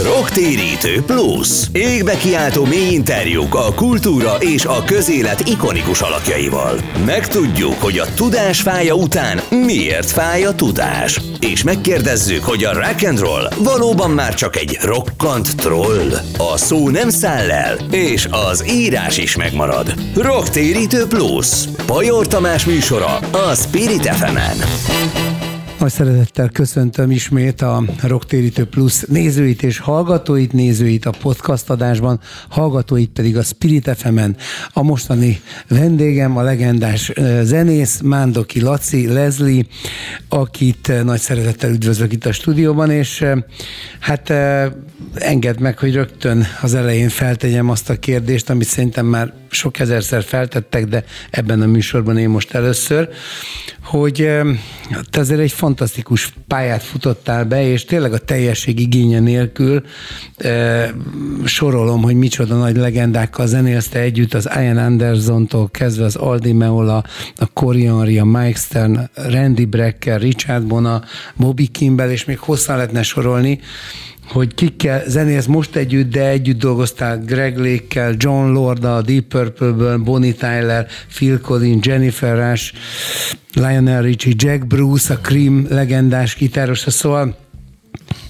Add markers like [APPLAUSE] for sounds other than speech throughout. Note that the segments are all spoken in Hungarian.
Rocktérítő Plus. Égbe kiáltó mély interjúk a kultúra és a közélet ikonikus alakjaival. Megtudjuk, hogy a tudás fája után miért fáj a tudás. És megkérdezzük, hogy a rock and roll valóban már csak egy rokkant troll. A szó nem száll el, és az írás is megmarad. Rocktérítő Plus. Pajor Tamás műsora a Spirit fm. Nagy szeretettel köszöntöm ismét a Rocktérítő Plus nézőit és hallgatóit, nézőit a podcast adásban, hallgatóit pedig a Spirit fm -en. A mostani vendégem a legendás zenész Mándoki Laci, Leslie, akit nagy szeretettel üdvözlök itt a stúdióban, és hát engedd meg, hogy rögtön az elején feltegyem azt a kérdést, amit szerintem már sok ezerszer feltettek, de ebben a műsorban én most először, hogy te azért egy fantasztikus pályát futottál be, és tényleg a teljesség igénye nélkül e, sorolom, hogy micsoda nagy legendákkal zenélsz együtt, az Ian Anderson-tól kezdve az Aldi Meola, a Corianri, a Mike Stern, Randy Brecker, Richard Bona, Bobby Kimball, és még hosszan lehetne sorolni, hogy kikkel zenész most együtt, de együtt dolgoztál Greg Lake-kel, John Lord a Deep Purple-ből, Bonnie Tyler, Phil Collins, Jennifer Rush, Lionel Richie, Jack Bruce, a Cream legendás gitárosa, szóval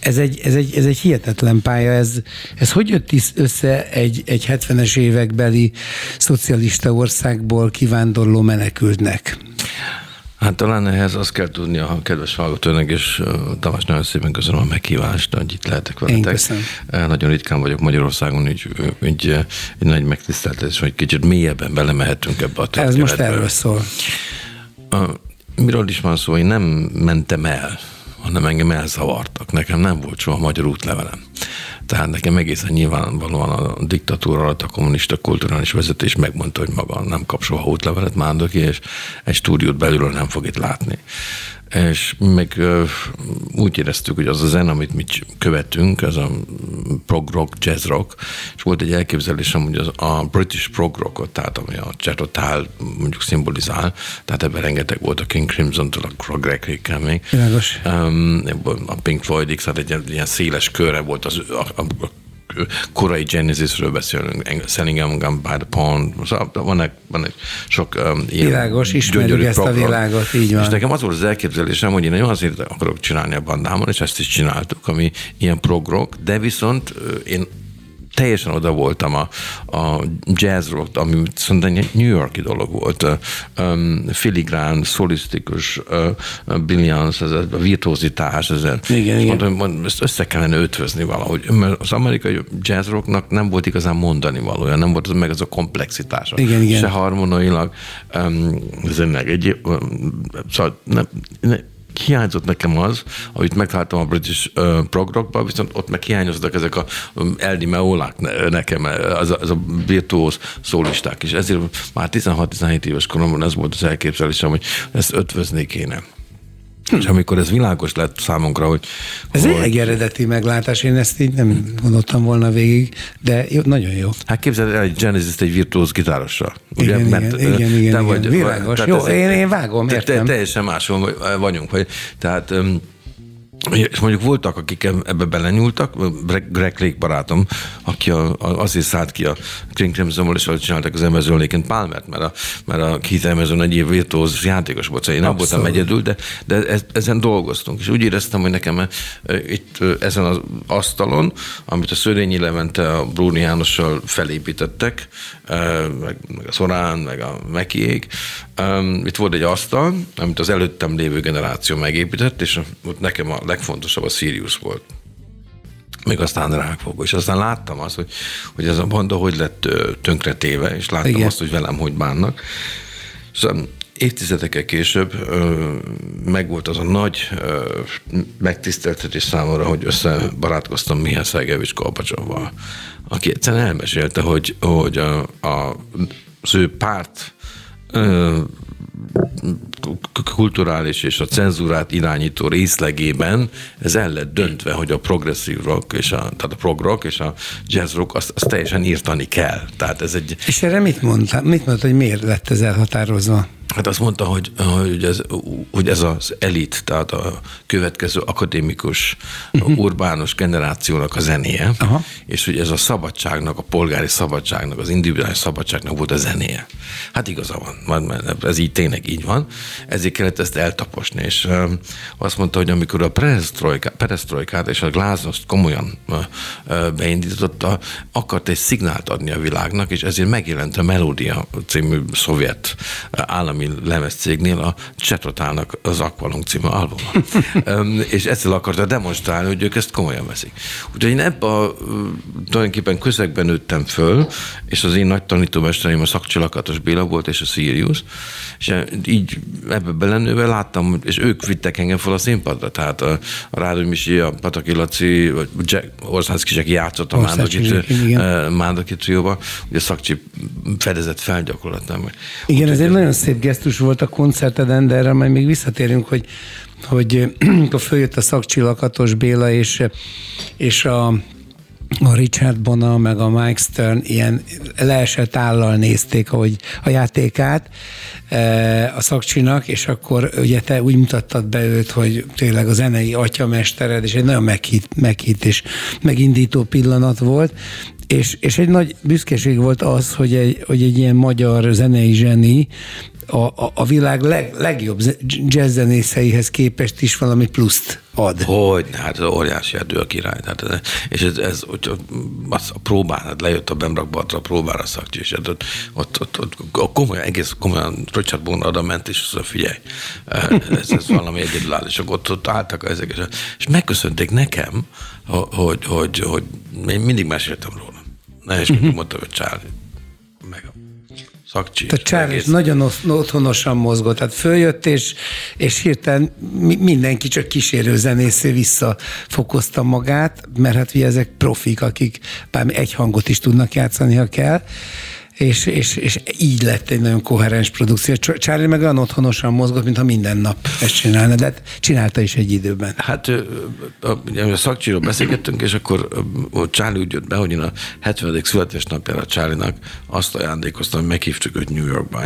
ez egy, ez egy, ez egy hihetetlen pálya. Ez, ez hogy jött össze egy, egy 70-es évekbeli szocialista országból kivándorló menekültnek? Hát talán ehhez azt kell tudni a kedves hallgatónak, és Tamás nagyon szépen köszönöm a meghívást, hogy itt lehetek veletek. Én köszönöm. Nagyon ritkán vagyok Magyarországon, így, így egy nagy megtiszteltetés, hogy kicsit mélyebben belemehetünk ebbe a történetbe. Ez most erről szól. Miről is van szó? Én nem mentem el, hanem engem elzavartak. Nekem nem volt soha magyar útlevelem. Tehát nekem egészen nyilvánvalóan a diktatúra alatt a kommunista kulturális vezetés megmondta, hogy maga nem kap soha útlevelet Mándoki, és egy stúdiót belülről nem fog itt látni. És meg úgy éreztük, hogy az a zen, amit mi követünk, ez a prog rock, jazz rock, és volt egy elképzelésem, hogy az a British prog rockot, tehát ami a Csetotál mondjuk szimbolizál, tehát ebben rengeteg volt a King Crimson-től a Greg még. Um, a Pink Floyd, tehát egy ilyen széles körre volt az, a, a, a korai Genesisről beszélünk, Selling Gun by the Pond, szóval van egy, van egy sok um, ilyen Világos, ismerjük ezt program. a világot, így van. És nekem az volt az elképzelésem, hogy én nagyon azért akarok csinálni a bandámon, és ezt is csináltuk, ami ilyen progrok, de viszont én teljesen oda voltam a, a jazz rock, ami szerintem egy New Yorki dolog volt. Um, filigrán, szolisztikus, uh, billions, ez a virtuózitás, ez igen, igen. Mondom, mondom, ezt össze kellene ötvözni valahogy. Mert az amerikai jazz rocknak nem volt igazán mondani valója, nem volt meg az a komplexitása. Igen, igen. Se harmonailag, um, zenek egy, um, szóval nem, ne, hiányzott nekem az, amit megtaláltam a British uh, prog rockban, viszont ott meg hiányoztak ezek a um, Eldi Meolák nekem, az a, az a virtuóz szólisták is. Ezért már 16-17 éves koromban ez volt az elképzelésem, hogy ezt ötvözni kéne. Hm. És amikor ez világos lett számunkra, hogy... Ez hogy... egy eredeti meglátás, én ezt így nem gondoltam volna végig, de jó, nagyon jó. Hát képzeld el egy Genesis egy virtuóz gitárossal. Ugye? Igen, Mert, igen, igen, igen, vagy, igen, világos. Jó, én, én vágom, értem. Te, teljesen máshol vagyunk. Vagy, tehát és mondjuk voltak, akik ebbe belenyúltak, Greg Lake barátom, aki a, a, azért szállt ki a King Crimson-ból, és csináltak az Amazon Lake Palmert, mert a, mert a Keith Amazon egy év virtuóz játékos volt, szóval én nem voltam egyedül, de, de ez, ezen dolgoztunk, és úgy éreztem, hogy nekem e, itt ezen az asztalon, amit a Szörényi Levente a Bruni Jánossal felépítettek, meg, meg a Szorán, meg a Mekiék, itt volt egy asztal, amit az előttem lévő generáció megépített, és ott nekem a legfontosabb a Sirius volt. Még aztán rákfogó. És aztán láttam azt, hogy, hogy ez a banda hogy lett tönkretéve, és láttam Igen. azt, hogy velem hogy bánnak. Szóval évtizedekkel később megvolt az a nagy megtiszteltetés számomra, hogy összebarátkoztam Mihály Szergevics Kolpacsovval, aki egyszerűen elmesélte, hogy, hogy a, a, az ő párt kulturális és a cenzúrát irányító részlegében ez el lett döntve, hogy a progresszív rock, és a, tehát a prog rock és a jazz rock azt, azt teljesen írtani kell. Tehát ez egy... És erre mit mondta? Mit mondta, hogy miért lett ez elhatározva? Hát azt mondta, hogy, hogy, ez, hogy ez az elit, tehát a következő akadémikus, uh-huh. urbánus generációnak a zenéje, Aha. és hogy ez a szabadságnak, a polgári szabadságnak, az individuális szabadságnak volt a zenéje. Hát igaza van, ez így tényleg így van, ezért kellett ezt eltaposni, és azt mondta, hogy amikor a perestroikát és a gláznost komolyan beindította, akart egy szignált adni a világnak, és ezért megjelent a Melódia című szovjet állami állami lemezcégnél a Csetrotálnak az Aqualung című albuma. [LAUGHS] és ezzel akarta demonstrálni, hogy ők ezt komolyan veszik. Úgyhogy én ebben a tulajdonképpen közegben nőttem föl, és az én nagy tanítómestereim a Szakcsilakatos Béla volt, és a Sirius, és így ebbe belenőve láttam, és ők vittek engem fel a színpadra, tehát a, a Rádió Misi, a Pataki Laci, vagy Jack, Orszánszki Zseki játszott a Mándoki trióba, ugye a szakcsi fedezett felgyakorlatnám. Igen, ez egy nagyon szép gesztus volt a koncerteden, de erre majd még visszatérünk, hogy hogy amikor [CLEARS THROAT] följött a szakcsillakatos Béla és, és a, a Richard Bona, meg a Mike Stern ilyen leesett állal nézték ahogy a játékát e, a szakcsinak, és akkor ugye te úgy mutattad be őt, hogy tényleg a zenei atyamestered, és egy nagyon meghit, meghit és megindító pillanat volt, és, és egy nagy büszkeség volt az, hogy egy, hogy egy ilyen magyar zenei zseni a, a, a világ leg, legjobb jazzzenészeihez képest is valami pluszt ad. Hogy, hát az óriási erdő a király. Hát, és ez, ez hogy az a próbán, hát lejött a Bemrakbartra a próbára szakcsi, és hát ott, ott, ott, ott, ott komolyan, egész komolyan Richard Bona oda ment, és azt figyelj, ez, ez valami egyedülálló, és ott, ott álltak ezek, és, és megköszönték nekem, hogy, hogy, hogy én mindig meséltem róla. Ne, és uh-huh. mondta, hogy Charlie, meg a szakcsi. Tehát Charles nagyon otthonosan mozgott, tehát följött, és, és hirtelen mindenki csak kísérő zenészé visszafokozta magát, mert hát ugye ezek profik, akik bármi egy hangot is tudnak játszani, ha kell, és, és, és így lett egy nagyon koherens produkció. Charlie meg olyan otthonosan mozgott, mintha minden nap ezt csinálna, de hát csinálta is egy időben. Hát a, a szakcsiról beszélgettünk, és akkor a Charlie úgy jött be, hogy én a 70. születésnapjára Charlie-nak azt ajándékoztam, hogy meghívtuk őt New Yorkba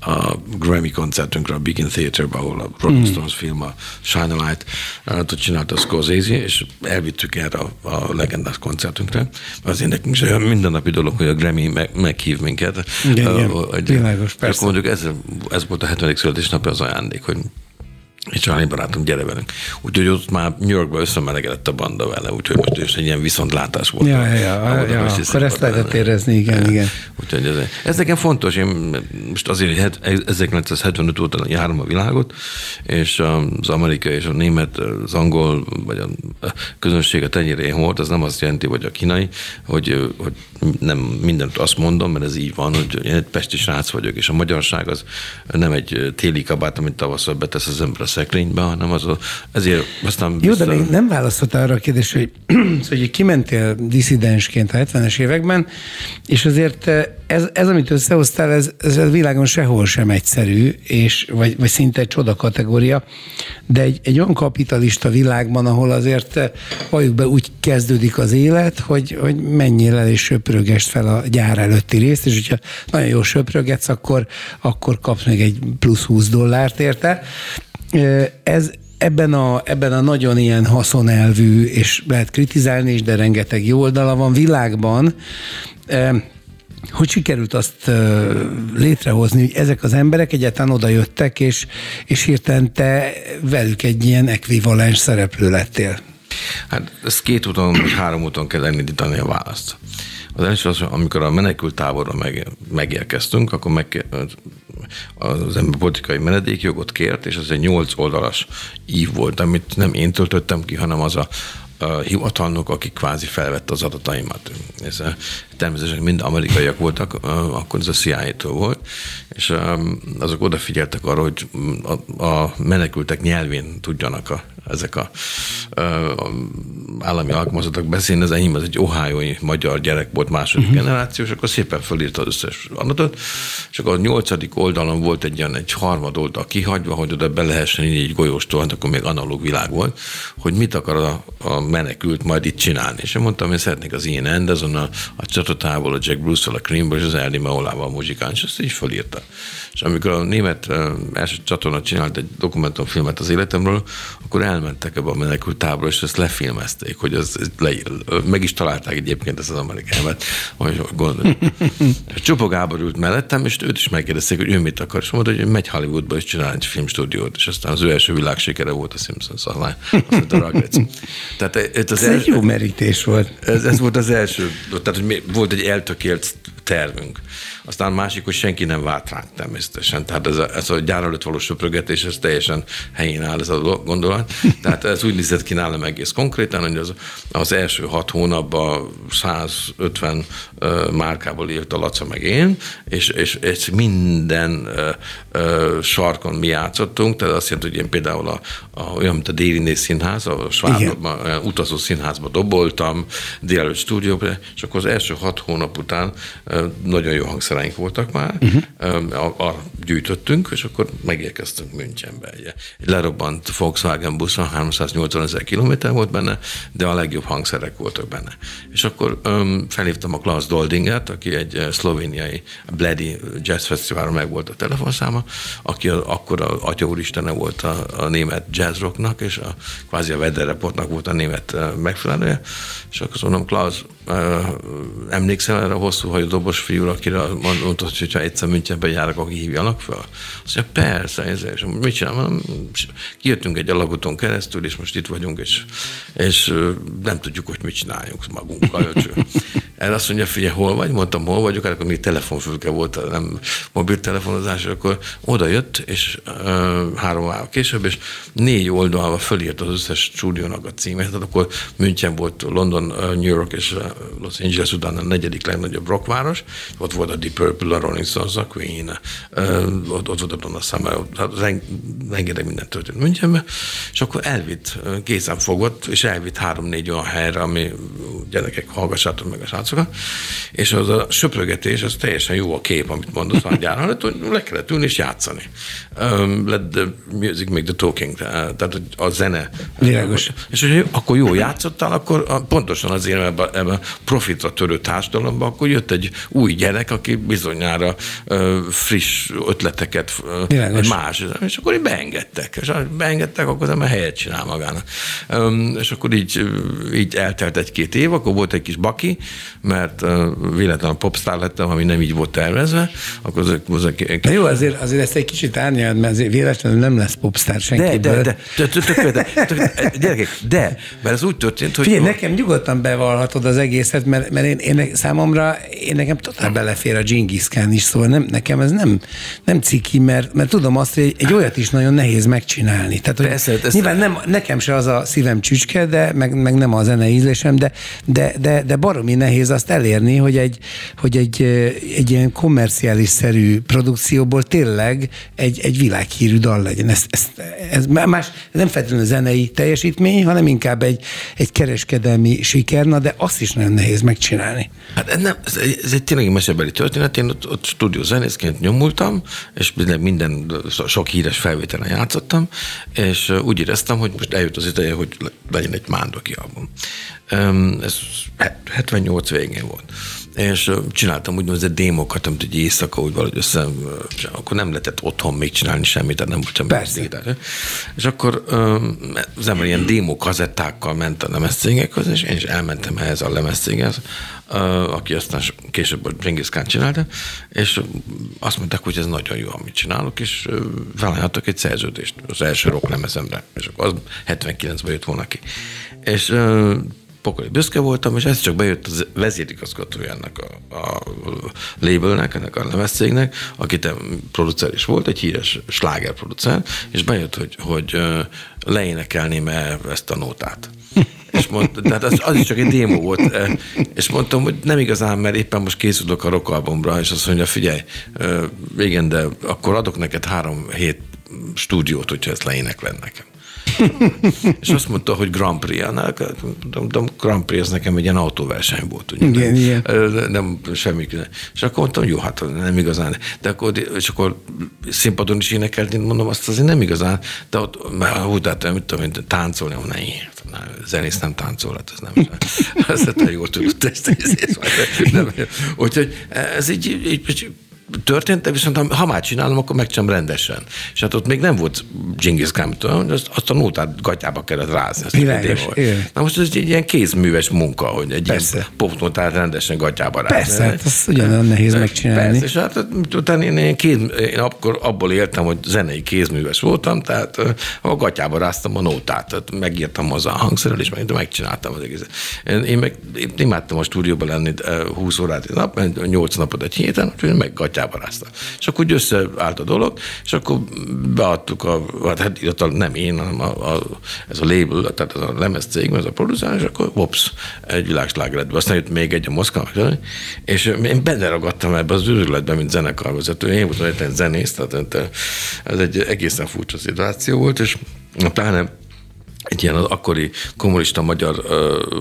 a Grammy koncertünkre, a Begin Theatre-be, ahol a Rolling mm. Stones film, a Shine a Light, ott csinálta a Scorsese, és elvittük erre a, a legendás koncertünkre. Azért nekünk is olyan mindennapi dolog, hogy a Grammy meg, meghív minket. Igen, igen. Hogy, Világos, persze. Mondjuk ez, ez volt a 70. születésnapja az ajándék, hogy és Charlie barátom, gyere velünk. Úgyhogy ott már New Yorkba összemelegedett a banda vele, úgyhogy most is egy ilyen viszontlátás volt. Ja, ja, ja, ja akkor ezt lehetett érezni, igen, ja. igen. Úgyhogy ez, ez nekem fontos, én most azért 1975 óta járom a világot, és az amerikai és a német, az angol, vagy a közönség a tenyérén volt, az nem azt jelenti, vagy a kínai, hogy, hogy nem mindent azt mondom, mert ez így van, hogy én egy pesti srác vagyok, és a magyarság az nem egy téli kabát, amit tavasszal betesz az ember a szekrénybe, hanem az a, ezért aztán... Jó, de még nem válaszoltál arra a kérdésre, hogy, [CLEARS THROAT] hogy kimentél diszidensként a 70-es években, és azért ez, ez amit összehoztál, ez, ez a világon sehol sem egyszerű, és, vagy, vagy szinte egy csoda kategória, de egy, egy olyan kapitalista világban, ahol azért valljuk be úgy kezdődik az élet, hogy, hogy mennyire el és söprögest fel a gyár előtti részt, és hogyha nagyon jó söprögetsz, akkor, akkor kapsz még egy plusz 20 dollárt érte. Ez, ebben a, ebben a nagyon ilyen haszonelvű, és lehet kritizálni is, de rengeteg jó oldala van világban, hogy sikerült azt létrehozni, hogy ezek az emberek egyáltalán oda jöttek, és, és hirtelen te velük egy ilyen ekvivalens szereplő lettél? Hát ezt két úton, vagy három úton kell elindítani a választ. Az első az, amikor a menekült táborra meg, megérkeztünk, akkor meg, az ember politikai menedékjogot kért, és az egy nyolc oldalas ív volt, amit nem én töltöttem ki, hanem az a, a hivatalnok, aki kvázi felvette az adataimat. Ez természetesen mind amerikaiak voltak, akkor ez a CIA-től volt, és azok odafigyeltek arra, hogy a menekültek nyelvén tudjanak a, ezek a, a állami alkalmazottak beszélni, az enyém az egy ohájói magyar gyerek volt második uh-huh. generáció, és akkor szépen fölírta az összes adatot, és akkor a nyolcadik oldalon volt egy ilyen egy harmad oldal kihagyva, hogy oda be lehessen így egy golyóstól, hát akkor még analóg világ volt, hogy mit akar a, a menekült majd itt csinálni. És én mondtam, hogy szeretnék az Ian Anderson, a, a csatatából, a Jack Bruce-val, a Creamből, és az Ernie Meolával a muzsikán, és ezt így fölírta. És amikor a német első csatorna csinált egy dokumentumfilmet az életemről, akkor elmentek ebbe a menekült táborba, és ezt lefilmezték, hogy az, le, meg is találták egyébként ezt az amerikai hogy gondolom. Csupa Gábor ült mellettem, és őt is megkérdezték, hogy ő mit akar, és mondta, hogy megy Hollywoodba, és csinál egy filmstúdiót, és aztán az ő első világsikere volt a Simpsons a [LAUGHS] Tehát ez, az ez első, egy jó merítés volt. Ez, ez volt az első, tehát hogy volt egy eltökélt tervünk. Aztán másik, hogy senki nem vált ránk természetesen. Tehát ez a, ez a gyár előtt való söprögetés, ez teljesen helyén áll ez a gondolat. Tehát ez úgy nézett ki nálam egész konkrétan, hogy az, az első hat hónapban 150 uh, márkából írt a Laca meg én, és, és, és minden uh, uh, sarkon mi játszottunk, tehát azt jelenti, hogy én például a, a, olyan, mint a Déli Színház, a Svárban, utazó színházba doboltam, délelőtt stúdióba, és akkor az első hat hónap után nagyon jó hangszereink voltak már, uh-huh. arra gyűjtöttünk, és akkor megérkeztünk Münchenbe. Egy, egy lerobbant Volkswagen busz, 380 ezer kilométer volt benne, de a legjobb hangszerek voltak benne. És akkor um, felhívtam a Klaus Doldinget, aki egy szlovéniai Bledi Jazz Fesztiválon meg volt a telefonszáma, aki a, akkor a Atya Úristene volt a, a német jazzrocknak, és a, kvázi a Reportnak volt a német megfelelője, és akkor mondom, Klaus, emlékszel erre a hosszú hajú dobos fiúra, akire mondtad, hogy ha egyszer Münchenbe járok, akkor hívjanak fel? Azt mondja, persze, ez, és mit csinálom? Kijöttünk egy alagúton keresztül, és most itt vagyunk, és, és nem tudjuk, hogy mit csináljunk magunkkal. Erre azt mondja, figyelj, hol vagy? Mondtam, hol vagyok, hát akkor még telefonfülke volt, nem mobiltelefonozás, akkor oda jött, és uh, három órával később, és négy oldalba fölírt az összes stúdiónak a címet, tehát akkor München volt, London, New York és Los Angeles után a negyedik legnagyobb rockváros, ott volt a Deep Purple, a Rolling Stones, a Queen, ott, ott volt a Donna Summer, hát rengeteg minden történt Münchenben, és akkor elvitt, kézen fogott, és elvitt három-négy olyan helyre, ami gyerekek, hallgassátok meg a srácokat, és az a söprögetés, az teljesen jó a kép, amit mondasz a gyáron, hogy le kellett ülni és játszani. Um, let the music make the talking, tehát a zene. Világos. És hogy akkor jó játszottál, akkor pontosan azért ebben ebbe profitra törő társadalomban, akkor jött egy új gyerek, aki bizonyára friss ötleteket, uh, más, és akkor így beengedtek. És beengedtek, akkor az ember helyet csinál magának. És akkor így, így eltelt egy-két év, akkor volt egy kis baki, mert véletlenül popstar lettem, ami nem így volt tervezve, akkor az, az, az Na jó, azért, azért ezt egy kicsit árnyalad, mert azért véletlenül nem lesz popstar senki. De, de, de, de, de, de, gyerekek, de, mert ez úgy történt, hogy... Figyelj, nekem nyugodtan bevallhatod az egészet, mert, mert én, én, számomra, én nekem totál belefér a Genghis Khan is, szóval nem, nekem ez nem, nem ciki, mert, mert tudom azt, hogy egy, olyat is nagyon nehéz megcsinálni. Tehát, hogy Persze, ezt nyilván nem, nekem se az a szívem csücske, de meg, meg nem a zene ízlésem, de, de, de, de baromi nehéz azt elérni, hogy egy, hogy egy, egy ilyen kommerciális szerű produkcióból tényleg egy, egy világhírű dal legyen. Ez, ez, ez más, nem feltétlenül zenei teljesítmény, hanem inkább egy, egy kereskedelmi siker, na de azt is nagyon nehéz megcsinálni. Hát nem, ez, ez egy tényleg mesebeli történet. Én ott, ott stúdió zenészként nyomultam, és minden, sok híres felvételen játszottam, és úgy éreztem, hogy most eljött az ideje, hogy legyen egy mándoki album. Ez 78 végén volt és csináltam úgynevezett démokat, amit egy éjszaka úgy valahogy össze, akkor nem lehetett otthon még csinálni semmit, tehát nem volt semmi. Persze. És akkor az ember ilyen démó kazettákkal ment a lemezcégekhez, és én is elmentem ehhez a lemezcéghez, aki aztán később a Genghis Khan csinálta, és azt mondták, hogy ez nagyon jó, amit csinálok, és felajánlottak egy szerződést az első rock lemezemre, és akkor az 79-ben jött volna ki. És pokoli büszke voltam, és ez csak bejött az vezérigazgatójának a, a labelnek, ennek a lemezcégnek, aki te producer is volt, egy híres slágerproducer, és bejött, hogy, hogy leénekelném -e ezt a nótát. és mondta, tehát az, az is csak egy démo volt, és mondtam, hogy nem igazán, mert éppen most készülök a rock albumra, és azt mondja, figyelj, igen, de akkor adok neked három hét stúdiót, hogyha ezt leénekled nekem. És azt mondta, hogy Grand Prix. De Grand Prix ez nekem egy ilyen autóverseny volt. Ugye? Igen, nem, igen. Nem, semmi. És akkor mondtam, jó, hát nem igazán. De akkor, és akkor színpadon is énekelni, mondom, azt azért nem igazán. De ott, mert úgy, hát, mit tudom, mint táncolni, mondom, ne, zenész nem táncol, hát ez nem. Ezt te jól tudod, ezt, ezt, ezt, nem. Úgyhogy ez így, így, így történt, de viszont ha, már csinálom, akkor megcsinálom rendesen. És hát ott még nem volt Genghis Khan, azt, azt a nótát gatyába kellett rázni. Világos, Na most ez egy ilyen kézműves munka, hogy egy Persze. ilyen popnotát rendesen gatyába rázni. Persze, hát azt ugyanolyan nehéz megcsinálni. Persze, és hát utána én, én, kéz, én akkor abból éltem, hogy zenei kézműves voltam, tehát a gatyába ráztam a nótát, tehát megírtam hozzá a hangszerrel, és meg, megcsináltam az egészet. Én, én meg én imádtam a stúdióban lenni 20 órát egy nap, 8 napot egy héten, úgyhogy meg gatyába ráztam. És akkor úgy összeállt a dolog, és akkor beadtuk a, hát nem én, hanem a, a, ez a label, tehát ez a lemez cég, ez a producer, és akkor hops, egy világsláger lett. Aztán jött még egy a Moszkva, és én benne ragadtam ebbe az őrületbe, mint zenekarvezető. Én voltam egy zenész, tehát ez egy egészen furcsa szituáció volt, és pláne egy ilyen az akkori kommunista magyar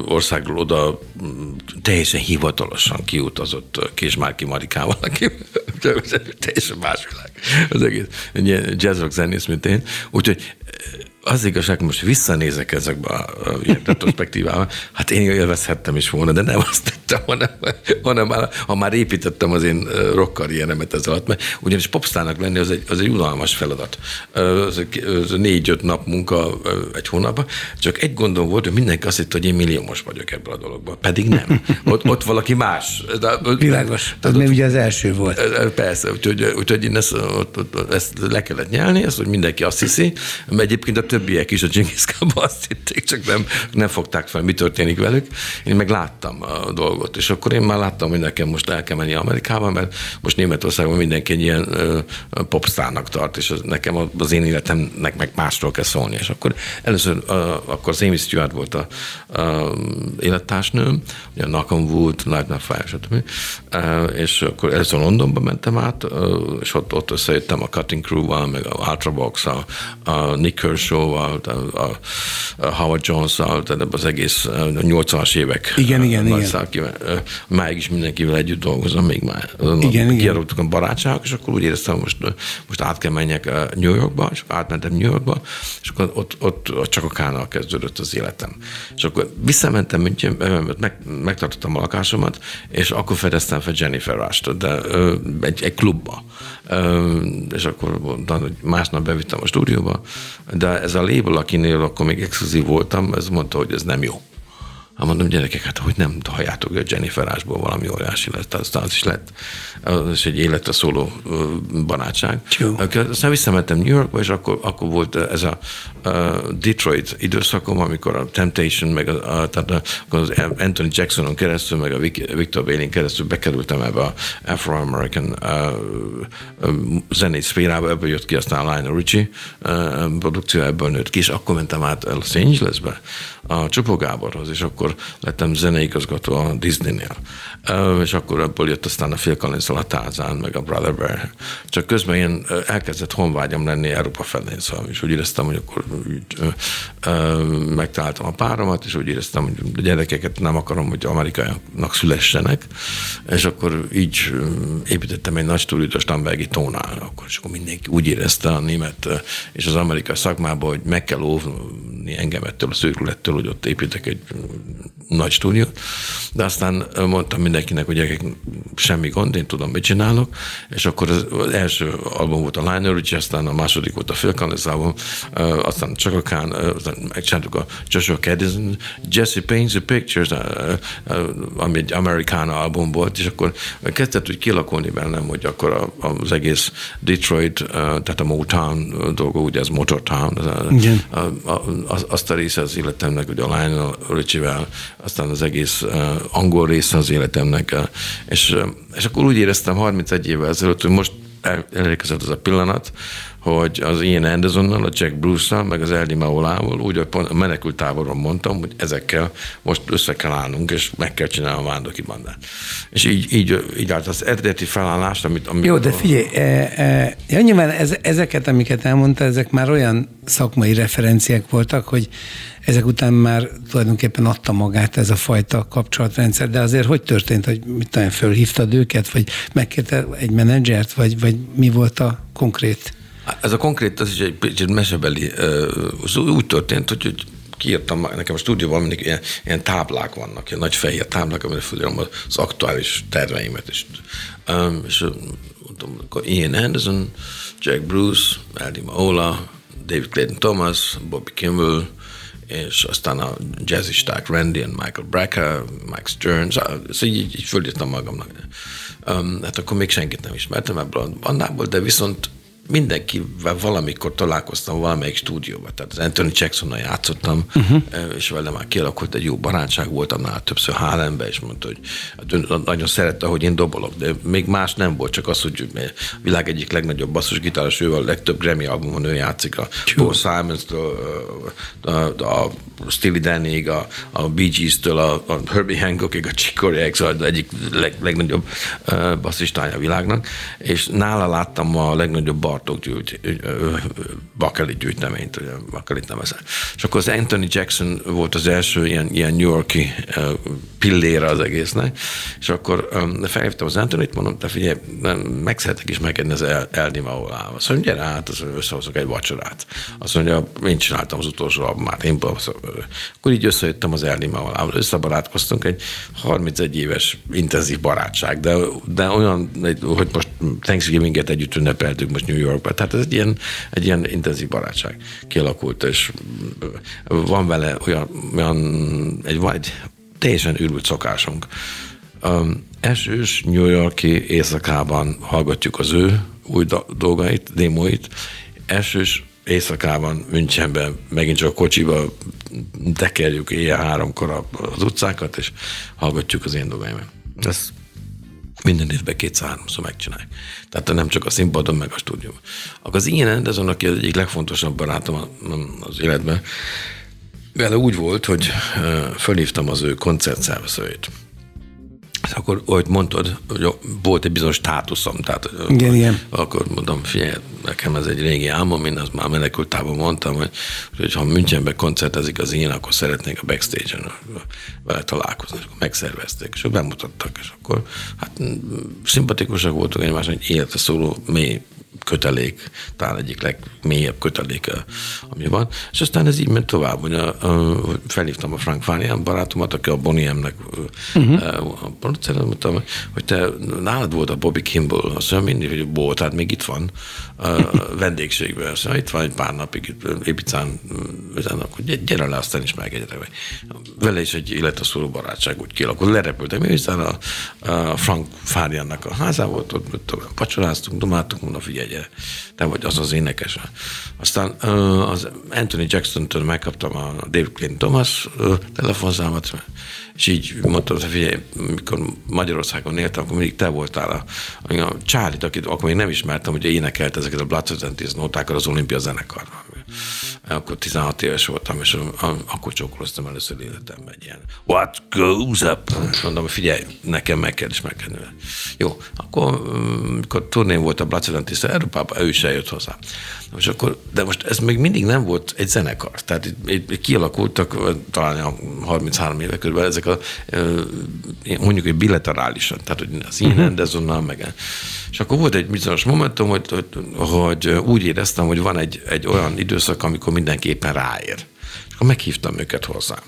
országról oda teljesen hivatalosan kiutazott Késmárki Marikával, aki [LAUGHS] teljesen más világ az egész. Egy ilyen jazz rock zenész, mint én. Úgyhogy az igazság, most visszanézek ezekbe a, [LAUGHS] retrospektívába, hát én élvezhettem is volna, de nem azt tettem, hanem, hanem már, ha már építettem az én rock karrieremet ez alatt, mert ugyanis popstának lenni az egy, az egy unalmas feladat. Az, az négy-öt nap munka egy hónapban, csak egy gondom volt, hogy mindenki azt hitte, hogy én milliómos vagyok ebből a dologban, pedig nem. Ott, ott valaki más. De, Világos, tehát még ugye az első volt. Persze, úgyhogy, úgyhogy én ezt, ott, ott, ezt le kellett nyelni, ezt, hogy mindenki azt hiszi, mert egyébként a többiek is a Genghis azt hitték, csak nem, nem fogták fel, mi történik velük. Én meg láttam a dolgot, és akkor én már láttam, hogy nekem most el kell menni Amerikába, mert most Németországban mindenki egy ilyen popstárnak tart, és az, nekem az én életemnek meg másról kell szólni. És akkor először uh, akkor az Amy Stewart volt a, a élettársnőm, ugye Knock Wood, Nightmare Fire, stb. És akkor először Londonba mentem át, és ott, ott összejöttem a Cutting Crew-val, meg a Ultravox, a, a Nick Kershaw-val, a, a, a Howard Jones-szal, tehát az egész 80-as évek. Igen, igen, igen. Szálkivel. Máig is mindenkivel együtt dolgozom, még már. Igen, igen. a barátságok, és akkor úgy éreztem, most, most át kell menjek New Yorkba, és átmentem New Yorkba, és akkor ott, ott, ott csak a Kánál kezdődött az életem. És akkor visszamentem meg, megtartottam a lakásomat, és akkor fedeztem fel Jennifer Rush-t, de egy, egy klubba. És akkor másnap bevittem a stúdióba, de ez a label, akinél akkor még exkluzív voltam, ez mondta, hogy ez nem jó. Hát mondom, gyerekek, hát hogy nem halljátok, hogy a Jennifer Ásból valami óriási lett, aztán az is lett, az egy életre szóló barátság. Jó. Aztán visszamentem New Yorkba, és akkor, akkor volt ez a, Detroit időszakom, amikor a Temptation, meg a, a, tehát az Anthony Jacksonon keresztül, meg a Victor Bailey keresztül bekerültem ebbe a Afro-American zenei szférába, ebből jött ki aztán a Lionel Richie produkció, ebből nőtt ki, és akkor mentem át Los Angelesbe, a Csupó Gáborhoz, és akkor lettem zeneigazgató a Disney-nél. És akkor ebből jött aztán a Phil collins a Tarzan, meg a Brother Bear. Csak közben én elkezdett honvágyam lenni Európa felén, szóval és úgy éreztem, hogy akkor úgy, megtaláltam a páromat, és úgy éreztem, hogy a gyerekeket nem akarom, hogy amerikaiak szülessenek, és akkor így építettem egy nagy stúdiót a Stambergi tónál, akkor, és akkor mindenki úgy érezte a német és az amerikai szakmában, hogy meg kell óvni engem ettől a szőrülettől, hogy ott építek egy nagy stúdiót, de aztán mondtam mindenkinek, hogy semmi gond, én tudom, mit csinálok, és akkor az, az első album volt a Liner Ridge, aztán a második volt a Collins album, aztán csak a Khan, aztán megcsináltuk a Joshua Caddison, Jesse Paints the Pictures, ami egy americana album volt, és akkor kezdett úgy kilakolni bennem, hogy akkor az egész Detroit, tehát a Motown dolga, ugye ez Motortown, az, azt a része az életemnek, hogy a Lionel Richie-vel, aztán az egész angol része az életemnek, és, és akkor úgy éreztem 31 évvel ezelőtt, hogy most elérkezett az a pillanat, hogy az Ian Andersonnal, a Jack Bruce-szal, meg az Eldi Maolával úgy a menekült táboron mondtam, hogy ezekkel most össze kell állnunk, és meg kell csinálni a vándoki bandát. És így, így, így állt az eredeti felállást, amit... amit Jó, de figyelj, e, e, ja, nyilván ez, ezeket, amiket elmondta, ezek már olyan szakmai referenciák voltak, hogy ezek után már tulajdonképpen adta magát ez a fajta kapcsolatrendszer, de azért hogy történt, hogy mit tudom, fölhívtad őket, vagy megkérte egy menedzsert, vagy, vagy mi volt a konkrét? Ez a konkrét, az is egy kicsit mesebeli, úgy történt, hogy, hogy kiírtam, nekem a stúdióban mindig ilyen, ilyen táblák vannak, ilyen nagy fehér táblák, amire fölírom az aktuális terveimet, és, és mondtam, akkor Ian Anderson, Jack Bruce, Eddie Maola, David Clayton Thomas, Bobby Kimball, és aztán a jazzisták Randy and Michael Brecker, Mike Stearns, szóval így, így fölírtam magamnak. Um, hát akkor még senkit nem ismertem ebből a bandából, de viszont mindenkivel valamikor találkoztam valamelyik stúdióban. Tehát az Anthony Jacksonnal játszottam, uh-huh. és vele már kialakult egy jó barátság, voltam nála többször Hálembe, és mondta, hogy hát nagyon szerette, hogy én dobolok, de még más nem volt, csak az, hogy a világ egyik legnagyobb basszusgitáros, ő a legtöbb Grammy albumon ő játszik, a Paul Simons-től, a, a, a Steely Danig, a, a Bee Gees-től, a, a Herbie Hancockig, a Chick Corea, szóval egyik leg, legnagyobb basszistája a világnak, és nála láttam a legnagyobb Bartók gyűjt, Bakelit gyűjteményt, ugye Bakelit nevezem. És akkor az Anthony Jackson volt az első ilyen, ilyen New Yorki pillére az egésznek, és akkor felhívtam az Anthony-t, mondom, te figyelj, meg szeretek is megkedni az Eldi Maolával. Azt mondja, gyere át, összehozok egy vacsorát. Azt mondja, én csináltam az utolsó albumát, én akkor így összejöttem az Eldi Maolával, összebarátkoztunk, egy 31 éves intenzív barátság, de, de olyan, hogy most Thanksgiving-et együtt ünnepeltük most New Yorkba. Tehát ez egy ilyen, egy ilyen intenzív barátság kialakult, és van vele olyan, olyan egy, egy teljesen ürült szokásunk. Um, esős New Yorki éjszakában hallgatjuk az ő új dolgait, démoit, esős éjszakában, Münchenben megint csak a kocsiba tekerjük éjjel háromkor az utcákat, és hallgatjuk az én dolgaimat. Ez minden évben kétszer-háromszor megcsinálják. Tehát nem csak a színpadon, meg a stúdióban. Akkor az ilyen Anderson, aki az egyik legfontosabb barátom az életben, vele úgy volt, hogy fölhívtam az ő koncertszervezőjét akkor, ahogy mondtad, hogy volt egy bizonyos státuszom, tehát igen, akkor, igen. akkor mondom, figyelj, nekem ez egy régi álmom, én azt már menekültában mondtam, hogy, hogy ha Münchenben koncertezik az én, akkor szeretnék a backstage-en vele találkozni, és akkor megszervezték, és akkor bemutattak, és akkor hát szimpatikusak voltunk egymás, hogy életre szóló mély kötelék, talán egyik legmélyebb kötelék, ami van. És aztán ez így ment tovább, hogy a, a, felhívtam a Frank Fánián barátomat, aki a Bonnie M-nek uh-huh. a producer, mondtam, hogy te nálad volt a Bobby Kimball, azt mondja, mindig, hogy volt, tehát még itt van a [LAUGHS] vendégségben. Azt mondja, itt van egy pár napig Épicán, akkor gyere le, aztán is megegyre. Vele is egy életaszóló barátság úgy kialakult. Lerepültem, és a, a Frank Fáriánnak a házában volt, ott, ott vacsoráztunk, domáltunk, mondom, figyelj, gyere, te vagy az az énekes. Aztán az Anthony Jackson-től megkaptam a David Clinton Thomas telefonszámot, és így mondtam, hogy figyelj, mikor Magyarországon éltem, akkor mindig te voltál a, a Charlie-t, akit akkor még nem ismertem, hogy énekelt ezeket a Blood and nótákat az olimpia zenekarban. Akkor 16 éves voltam, és akkor csókoloztam először életemben egy ilyen What goes up? Mondom, figyelj, nekem meg kell is megkenni. Jó, akkor mikor turnén volt a and Európában, ő is eljött hozzá. És akkor, de most ez még mindig nem volt egy zenekar. Tehát itt, itt kialakultak talán a 33 éve körül ezek a mondjuk egy bilaterálisan, tehát hogy az ilyen uh-huh. Andersonnal meg. És akkor volt egy bizonyos momentum, hogy, hogy, hogy úgy éreztem, hogy van egy, egy olyan időszak, amikor mindenképpen ráér. És akkor meghívtam őket hozzám.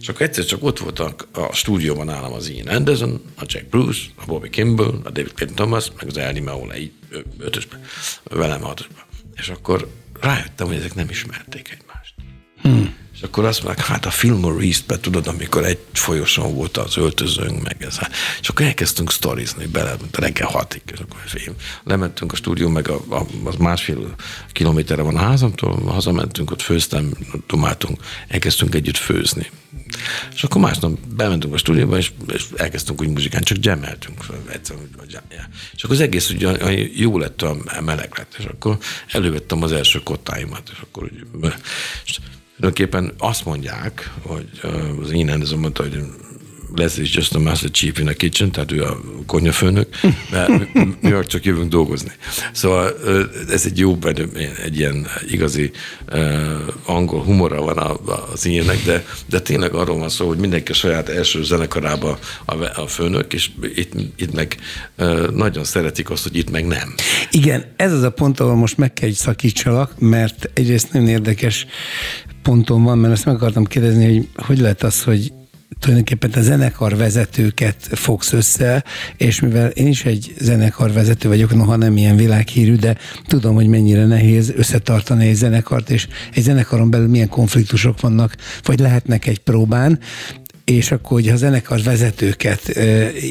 És akkor egyszer csak ott voltak a stúdióban nálam az Ian Anderson, a Jack Bruce, a Bobby Kimball, a David Clinton Thomas, meg az Ernie Maula, így ötösben, velem hatosban. És akkor rájöttem, hogy ezek nem ismerték egymást. Hmm. És akkor azt mondják, hát a Fillmore east tudod, amikor egy folyoson volt az öltözőnk, meg ez. És akkor elkezdtünk sztorizni bele, reggel hatig. És akkor film. Lementünk a stúdió, meg a, a, az másfél kilométerre van a házamtól, hazamentünk, ott főztem, dumáltunk, elkezdtünk együtt főzni. És akkor másnap bementünk a stúdióba, és, és elkezdtünk úgy muzsikán, csak gemeltünk. És akkor az egész ugye jó lett, a meleg lett, és akkor elővettem az első kottáimat, és akkor úgy, és tulajdonképpen azt mondják, hogy az én ez mondta, hogy Leslie is just a master chief in a kitchen, tehát ő a konyafőnök, mert [LAUGHS] mi, mi csak jövünk dolgozni. Szóval ez egy jó, egy ilyen igazi angol humora van az ilyenek, de, de tényleg arról van szó, hogy mindenki a saját első zenekarába a, a főnök, és itt, itt meg nagyon szeretik azt, hogy itt meg nem. Igen, ez az a pont, ahol most meg kell szakítsalak, mert egyrészt nagyon érdekes ponton van, mert azt meg akartam kérdezni, hogy hogy lehet az, hogy tulajdonképpen a zenekar vezetőket fogsz össze, és mivel én is egy zenekar vezető vagyok, noha nem ilyen világhírű, de tudom, hogy mennyire nehéz összetartani egy zenekart, és egy zenekaron belül milyen konfliktusok vannak, vagy lehetnek egy próbán, és akkor, hogy a zenekar vezetőket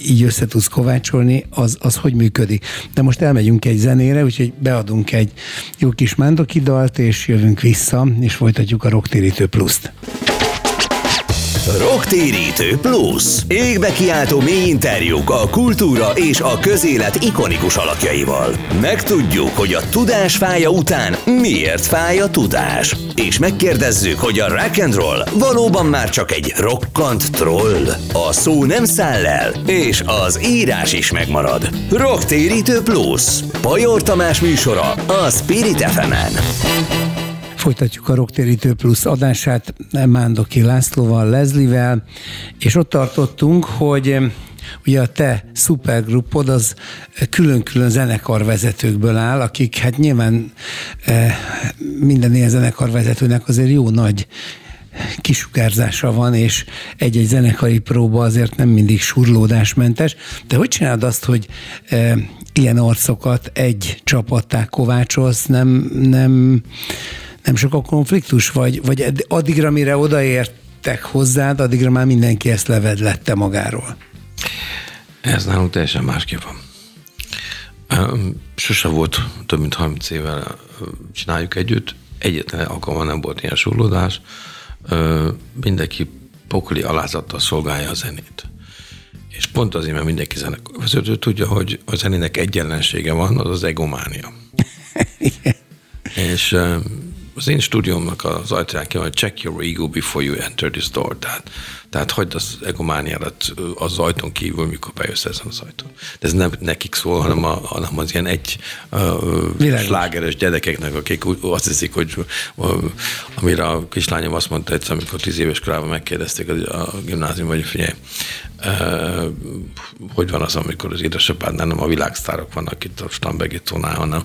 így össze tudsz kovácsolni, az, az hogy működik. De most elmegyünk egy zenére, úgyhogy beadunk egy jó kis mándoki dalt, és jövünk vissza, és folytatjuk a Rocktérítő Pluszt. Rocktérítő Plus. Égbe kiáltó mély interjúk a kultúra és a közélet ikonikus alakjaival. Megtudjuk, hogy a tudás fája után miért fáj a tudás. És megkérdezzük, hogy a rock and roll valóban már csak egy rokkant troll. A szó nem száll el, és az írás is megmarad. Rocktérítő Plus. Pajor Tamás műsora a Spirit fm. Folytatjuk a Rocktérítő Plusz adását Mándoki Lászlóval, Lezlivel, és ott tartottunk, hogy ugye a te szupergrupod az külön-külön zenekarvezetőkből áll, akik hát nyilván eh, minden ilyen zenekarvezetőnek azért jó nagy kisugárzása van, és egy-egy zenekari próba azért nem mindig surlódásmentes. De hogy csinálod azt, hogy e, ilyen arcokat egy csapattá kovácsolsz, nem, nem nem sok a konfliktus, vagy, vagy addigra, mire odaértek hozzád, addigra már mindenki ezt levedlette magáról? Ez nálunk teljesen másképp van. Sose volt több mint 30 évvel csináljuk együtt, egyetlen alkalommal nem volt ilyen súrlódás, mindenki pokoli alázattal szolgálja a zenét. És pont azért, mert mindenki zenevezető tudja, hogy a zenének egyenlensége van, az az egománia. [LAUGHS] És az én stúdiómnak az ajtaján ki hogy check your ego before you enter this door. Tehát, tehát hagyd az egomániádat az ajtón kívül, mikor bejössz ezen az ajtón. De ez nem nekik szól, hanem, a, hanem az ilyen egy uh, slágeres gyerekeknek, akik azt hiszik, hogy uh, amire a kislányom azt mondta egyszer, amikor tíz éves korában megkérdezték a, gimnázium, hogy figyelj, hogy van az, amikor az édesapádnál nem a világsztárok vannak itt a Stambegittónál, hanem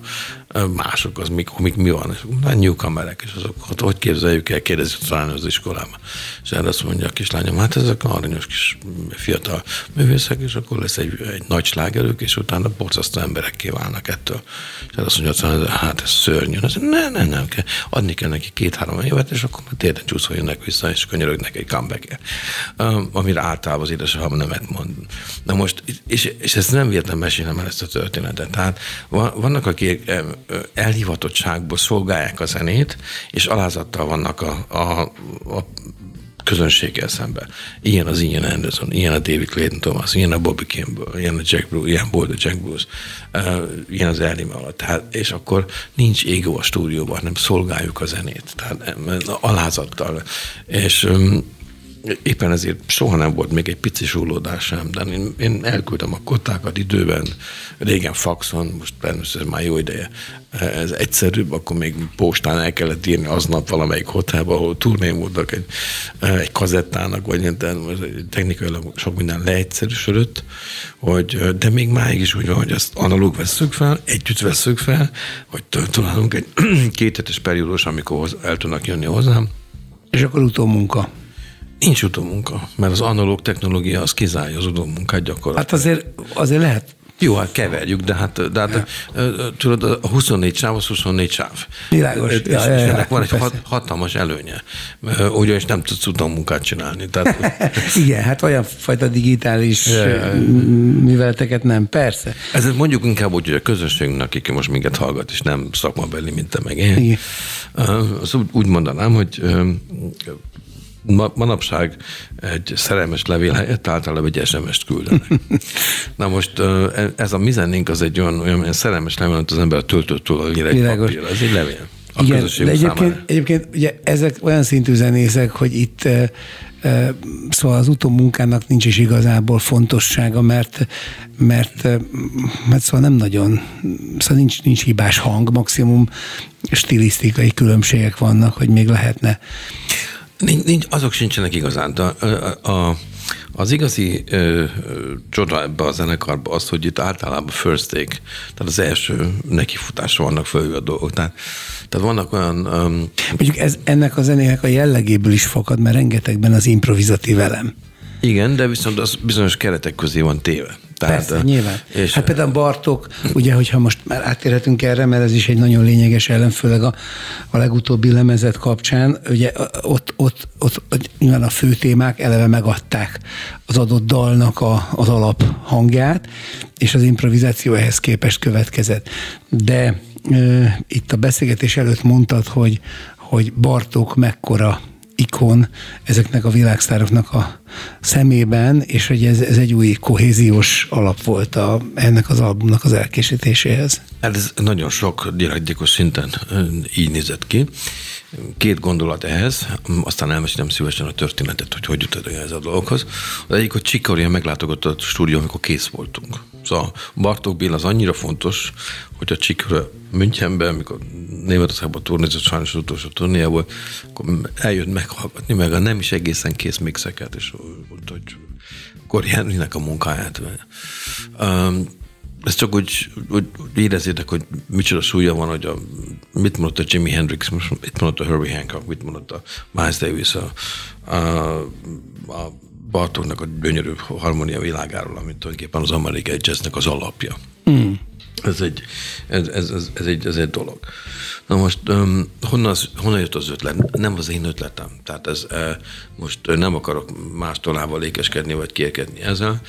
mások, az mik, mik mi van, és a newcomerek, és azok, hát hogy képzeljük el, kérdezik talán az iskolában. És erre azt mondja a kislányom, hát ezek aranyos kis fiatal művészek, és akkor lesz egy, egy nagy slágerők, és utána borzasztó emberekké válnak ettől. És erre azt mondja, hát ez szörnyű. Azt mondja, ne, ne, nem kell. Adni kell neki két-három évet, és akkor már térden csúszva jönnek vissza, és könyörögnek egy comeback amire általában az édesapám nemet mond. Na most, és, és ezt nem véletlen mesélem el ezt a történetet. Tehát vannak, akik elhivatottságból szolgálják a zenét, és alázattal vannak a, a, a közönséggel szemben. Ilyen az Ian Anderson, ilyen a David Clayton Thomas, ilyen a Bobby Kimball, ilyen a Jack Bruce, ilyen a Jack Bruce, uh, ilyen az Ernie alatt. Tehát, és akkor nincs égó a stúdióban, hanem szolgáljuk a zenét. Tehát alázattal. És um, éppen ezért soha nem volt még egy pici zsúlódás sem, de én, én elküldtem a kottákat időben, régen faxon, most természetesen már jó ideje, ez egyszerűbb, akkor még postán el kellett írni aznap valamelyik hotelba, ahol turném voltak egy, egy kazettának, vagy technikailag sok minden leegyszerűsödött, hogy, de még máig is úgy van, hogy ezt analóg veszük fel, együtt veszük fel, hogy találunk egy [CLEARS THROAT] kéthetes periódus, amikor el tudnak jönni hozzám. És akkor utómunka. Nincs utómunka, mert az analóg technológia az kizárja az utómunkát gyakorlatilag. Hát azért, azért lehet Jó, hát keverjük, de hát, de hát ja. tudod, a 24 sáv az 24 sáv. Világos. És, ja, és ja, ennek ja, van egy hat, hatalmas előnye, ugyanis nem tudsz munkát csinálni. Tehát... [LAUGHS] Igen, hát olyan fajta digitális ja. műveleteket nem, persze. Ez mondjuk inkább úgy, hogy a közönségünknek, aki most minket hallgat, és nem szakmabeli, mint te meg én, Igen. az úgy, úgy mondanám, hogy ma, manapság egy szerelmes levél helyett általában egy SMS-t küldenek. [LAUGHS] Na most e, ez a mizennénk az egy olyan, olyan szerelmes levél, amit az ember töltött túl egy papír. Ez egy levél. A Igen, de egyébként, egyébként ugye ezek olyan szintű zenészek, hogy itt e, e, szóval az utómunkának nincs is igazából fontossága, mert, mert, mert szóval nem nagyon, szóval nincs, nincs hibás hang, maximum stilisztikai különbségek vannak, hogy még lehetne Nincs, nincs, azok sincsenek igazán. De a, a, az igazi ö, csoda ebbe a zenekarba az, hogy itt általában first take, tehát az első nekifutásra vannak fölül a dolgok. Tehát, tehát vannak olyan... Um, Mondjuk ez, ennek a zenének a jellegéből is fakad, mert rengetegben az improvizatív elem. Igen, de viszont az bizonyos keretek közé van téve. Tehát, Persze, nyilván. És hát például Bartok, ugye, hogyha most már átérhetünk erre, mert ez is egy nagyon lényeges ellen, főleg a, a legutóbbi lemezet kapcsán, ugye ott, ott, ott, ott nyilván a fő témák eleve megadták az adott dalnak a, az alap hangját, és az improvizáció ehhez képest következett. De e, itt a beszélgetés előtt mondtad, hogy, hogy Bartók mekkora ikon ezeknek a világsztároknak a szemében, és hogy ez, ez egy új kohéziós alap volt a, ennek az albumnak az elkészítéséhez. Hát ez nagyon sok dialektikus szinten így nézett ki. Két gondolat ehhez, aztán elmesélem szívesen a történetet, hogy hogy jutott ez a dolgokhoz. Az egyik, hogy Csikaria meglátogatott a stúdió, amikor kész voltunk. Szóval Bartók Béla az annyira fontos, hogy a Csikra Münchenben, amikor Németországban turnézott sajnos az utolsó turnéjából, akkor eljött meghallgatni meg a nem is egészen kész mixeket, és mondta, hogy Henrynek a munkáját. Um, ezt csak úgy, úgy érezzétek, hogy micsoda súlya van, hogy a, mit mondott a Jimi Hendrix, mit mondott a Herbie Hancock, mit mondott a Miles Davis, a, a, a Bartóknak a gyönyörű harmónia világáról, amit tulajdonképpen az amerikai jazznek az alapja. Mm. Ez egy, ez, ez, ez, ez, egy, ez egy dolog. Na most um, honnan, az, honnan jött az ötlet? Nem az én ötletem. Tehát ez uh, most nem akarok más tolával lékeskedni, vagy kérkedni ezzel,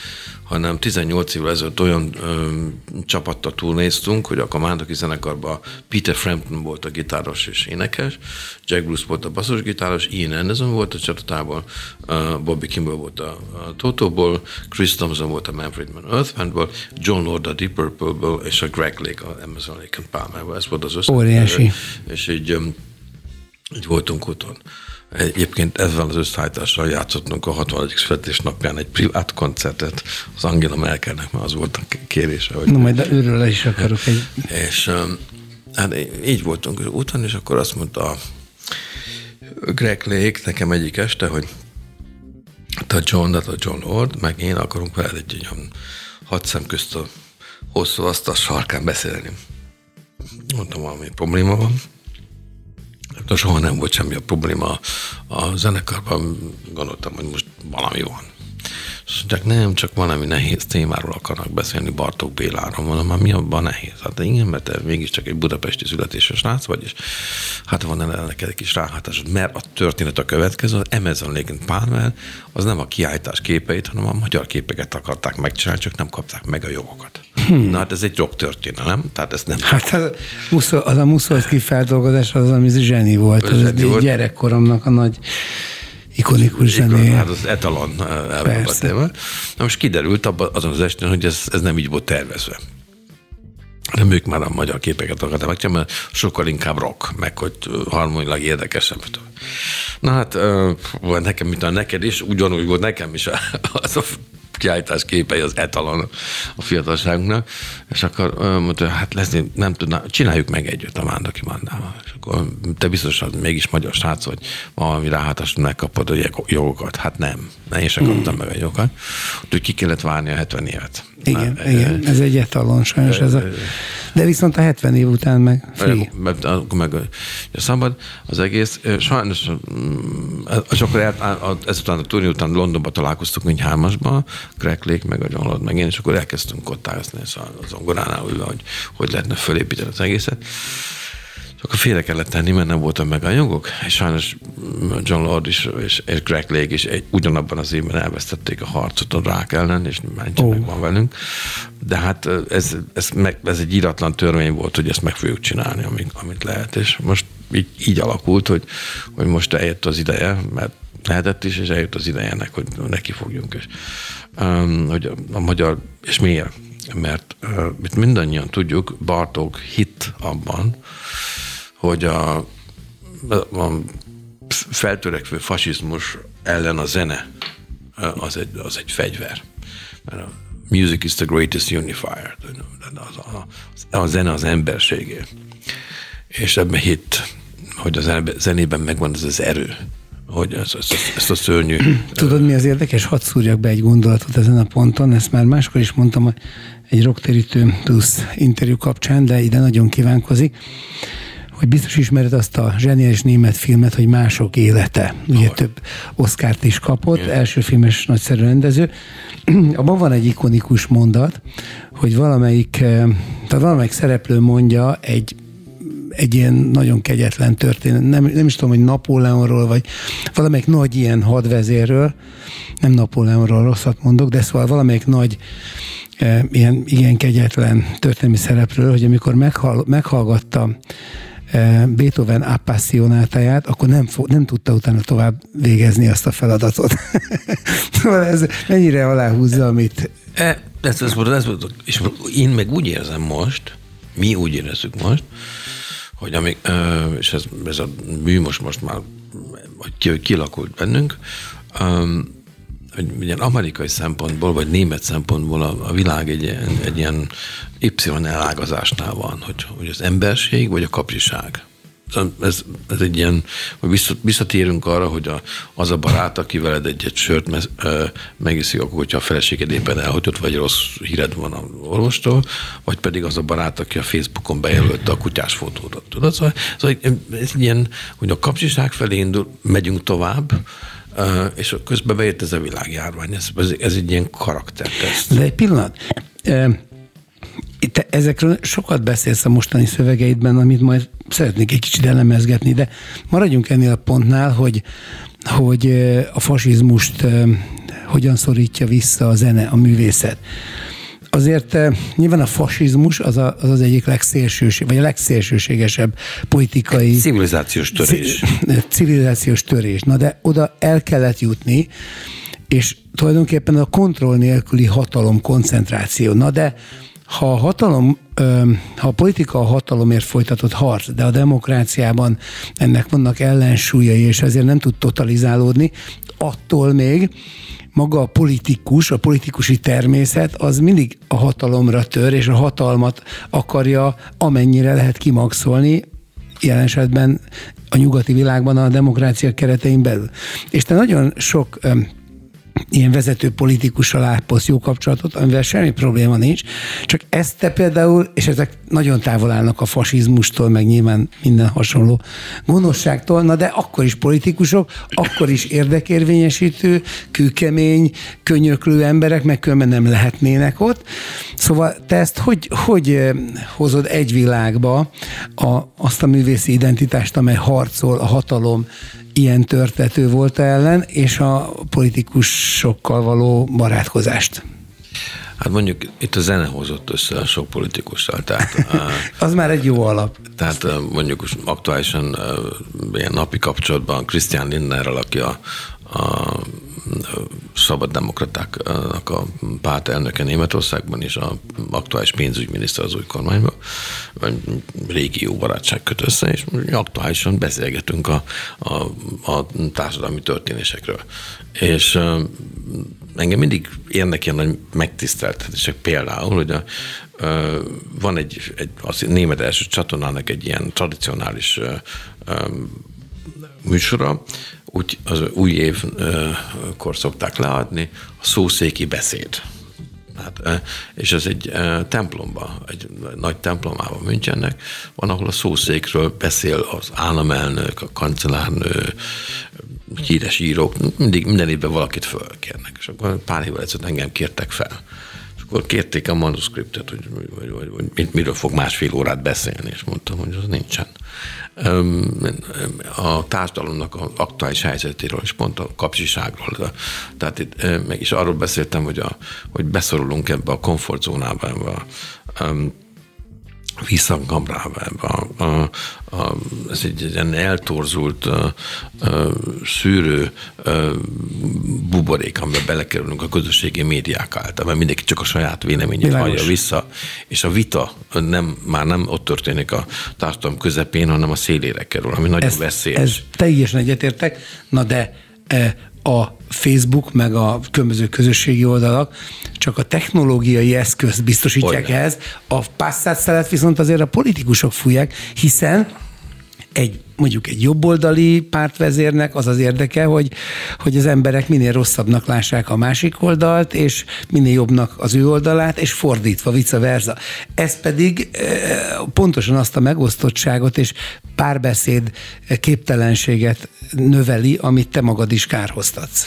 hanem 18 évvel ezelőtt olyan um, csapattal túlnéztünk, hogy a Mándoki zenekarban Peter Frampton volt a gitáros és énekes, Jack Bruce volt a basszusgitáros, Ian Anderson volt a csatatából, uh, Bobby Kimball volt a, a Totóból, Chris Thompson volt a Manfred Man Earthbandból, John Lord a Deep Purple-ből, és a Greg Lake a Amazon Lake and Palmer. Ez volt az összes. Óriási. És így, így voltunk úton. Egyébként ezzel az összeállítással játszottunk a 60. születésnapján egy privát koncertet az Angela Merkelnek, mert az volt a kérése. Hogy Na majd őről is akarok egy... És hát így voltunk úton, és akkor azt mondta Greg Lake nekem egyik este, hogy te John, a John Lord, meg én akarunk veled egy olyan hat szem közt a hosszú asztal sarkán beszélni. Mondtam, valami probléma van. De soha nem volt semmi a probléma a zenekarban. Gondoltam, hogy most valami van. És mondják, nem, csak valami nehéz témáról akarnak beszélni Bartók Béláról. Mondom, már mi abban nehéz? Hát igen, mert te mégiscsak egy budapesti születéses srác vagy, és hát van neked egy kis ráhatásod, mert a történet a következő, az Amazon Lake Palmer, az nem a kiállítás képeit, hanem a magyar képeket akarták megcsinálni, csak nem kapták meg a jogokat. Hmm. Na hát ez egy történelem, tehát ezt nem... Hát az, az a Muszolszki feldolgozás az, ami zseni volt. Az, az egy gyerekkoromnak a nagy ikonikus zené. Hát az etalon téma. Na most kiderült abban azon az estén, hogy ez, ez nem így volt tervezve. Nem ők már a magyar képeket akarták megcsinálni, mert sokkal inkább rock, meg hogy harmonilag érdekesebb. Na hát, nekem, mint a neked is, ugyanúgy volt nekem is az a kiállítás képei az etalon a fiatalságunknak, és akkor mondta, hát lesz, nem tudná, csináljuk meg együtt a Mándoki Mandával. És akkor te biztos, hogy mégis magyar srác vagy, valami ráhátást megkapod a jogokat. Hát nem, ne én sem kaptam meg a jogokat. Úgyhogy ki kellett várni a 70 évet. Igen, Na, igen, ez egy etalon sajnos. Ez a, De viszont a 70 év után meg free. Akkor meg a szabad az egész. Sajnos, és akkor el, ezután a turné után Londonban találkoztuk mint hármasba, Greg Lake, meg a John Lord, meg én, és akkor elkezdtünk kottázni az zongoránál ülve, hogy hogy lehetne fölépíteni az egészet akkor félre kellett tenni, mert nem voltam meg a jogok, és sajnos John Lord is, és, és Greg Lake is egy, ugyanabban az évben elvesztették a harcot a rák ellen, és Máncsi oh. meg van velünk. De hát ez, ez, meg, ez egy íratlan törvény volt, hogy ezt meg fogjuk csinálni, amit, amit lehet, és most így, így alakult, hogy, hogy most eljött az ideje, mert lehetett is, és eljött az ideje ennek, hogy neki fogjunk, és um, hogy a, a magyar, és miért? Mert uh, mindannyian tudjuk, Bartók hit abban, hogy a, a feltörekvő fasizmus ellen a zene az egy, az egy fegyver. Mert a music is the greatest unifier. Az, a, a zene az emberségé. És ebben hit, hogy az zenében megvan ez az erő, hogy ez, ez, ezt a szörnyű... [CLEARS THROAT] Tudod, mi az érdekes? Hadd szúrjak be egy gondolatot ezen a ponton, ezt már máskor is mondtam egy rocktérítő plusz interjú kapcsán, de ide nagyon kívánkozik hogy biztos ismered azt a zseniális német filmet, hogy mások élete. Ugye oh. több Oszkárt is kapott, yeah. első filmes nagyszerű rendező. [CLEARS THROAT] Abban van egy ikonikus mondat, hogy valamelyik, eh, tehát valamelyik szereplő mondja egy egy ilyen nagyon kegyetlen történet. Nem, nem is tudom, hogy Napóleonról, vagy valamelyik nagy ilyen hadvezérről, nem Napóleonról rosszat mondok, de szóval valamelyik nagy e, ilyen igen kegyetlen történelmi szereplő, hogy amikor meghall, meghallgatta Beethoven appassionátáját, akkor nem, nem tudta utána tovább végezni azt a feladatot. [LAUGHS] Szóval ez mennyire aláhúzza, amit... E, ez, ez, ez, ez, és én meg úgy érzem most, mi úgy érezzük most, hogy amíg, és ez, ez a mű most, most már hogy kialakult bennünk, hogy ilyen amerikai szempontból, vagy német szempontból a, a világ egy, egy, ilyen Y elágazásnál van, hogy, hogy az emberség vagy a kapcsiság. Ez, ez egy ilyen, hogy visszatérünk arra, hogy a, az a barát, aki veled egy-egy sört me, megiszik, akkor, hogyha a feleséged éppen elhagyott, vagy rossz híred van a orvostól, vagy pedig az a barát, aki a Facebookon bejelölte a kutyás fotódat. Tudod? Szóval, szóval ez ilyen, hogy a kapcsiság felé indul, megyünk tovább, és közben bejött ez a világjárvány. Ez, ez, ez egy ilyen karakterteszt. De egy pillanat. Te ezekről sokat beszélsz a mostani szövegeidben, amit majd szeretnék egy kicsit elemezgetni, de maradjunk ennél a pontnál, hogy, hogy a fasizmust hogyan szorítja vissza a zene, a művészet azért eh, nyilván a fasizmus az a, az, az egyik legszélsőség, vagy a legszélsőségesebb politikai... Civilizációs törés. Civilizációs törés. Na de oda el kellett jutni, és tulajdonképpen a kontroll nélküli hatalom koncentráció. Na de ha a hatalom, ha a politika a hatalomért folytatott harc, de a demokráciában ennek vannak ellensúlyai, és ezért nem tud totalizálódni, attól még maga a politikus, a politikusi természet az mindig a hatalomra tör, és a hatalmat akarja amennyire lehet kimaxolni, jelen esetben a nyugati világban a demokrácia keretein belül. És te nagyon sok ilyen vezető politikussal ápolsz jó kapcsolatot, amivel semmi probléma nincs, csak ezt te például, és ezek nagyon távol állnak a fasizmustól, meg nyilván minden hasonló gonoszságtól, na de akkor is politikusok, akkor is érdekérvényesítő, kőkemény, könyöklő emberek, meg különben nem lehetnének ott. Szóval te ezt hogy, hogy eh, hozod egy világba a, azt a művészi identitást, amely harcol a hatalom ilyen törtető volt ellen, és a politikusokkal való barátkozást. Hát mondjuk itt a zene hozott össze a sok politikussal. Tehát, [LAUGHS] az már egy jó alap. Tehát mondjuk aktuálisan ilyen napi kapcsolatban Christian Lindnerrel, aki a, a szabad demokratáknak a párt elnöke Németországban és a aktuális pénzügyminiszter az új kormányban. Régi jó barátság köt össze, és aktuálisan beszélgetünk a, a, a társadalmi történésekről. És engem mindig érnek ilyen nagy megtiszteltetések például, hogy a, van egy, egy az német első csatornának egy ilyen tradicionális műsora, úgy az új évkor szokták leadni, a szószéki beszéd. Hát, és ez egy templomba, egy nagy templomában Münchennek, van, ahol a szószékről beszél az államelnök, a kancellárnő, híres írók, mindig minden évben valakit fölkérnek. És akkor pár évvel ezelőtt engem kértek fel. És akkor kérték a manuskriptet, hogy, hogy, hogy, hogy miről fog másfél órát beszélni, és mondtam, hogy az nincsen. A társadalomnak az aktuális helyzetéről, és pont a kapcsiságról. Tehát itt meg is arról beszéltem, hogy, a, hogy beszorulunk ebbe a komfortzónába, ebbe a, visszakamrába ebbe a, a, a, ez egy, egy ilyen eltorzult a, a, szűrő a, buborék, amiben belekerülünk a közösségi médiák által, mert mindenki csak a saját véleményét hallja vissza, és a vita nem, már nem ott történik a társadalom közepén, hanem a szélére kerül, ami nagyon ez, veszélyes. Ez teljesen egyetértek, na de e, a Facebook, meg a különböző közösségi oldalak csak a technológiai eszközt biztosítják Olyan. ehhez, a passzát szelet viszont azért a politikusok fújják, hiszen egy mondjuk egy jobboldali pártvezérnek az az érdeke, hogy, hogy az emberek minél rosszabbnak lássák a másik oldalt, és minél jobbnak az ő oldalát, és fordítva, vice versa. Ez pedig eh, pontosan azt a megosztottságot és párbeszéd képtelenséget növeli, amit te magad is kárhoztatsz.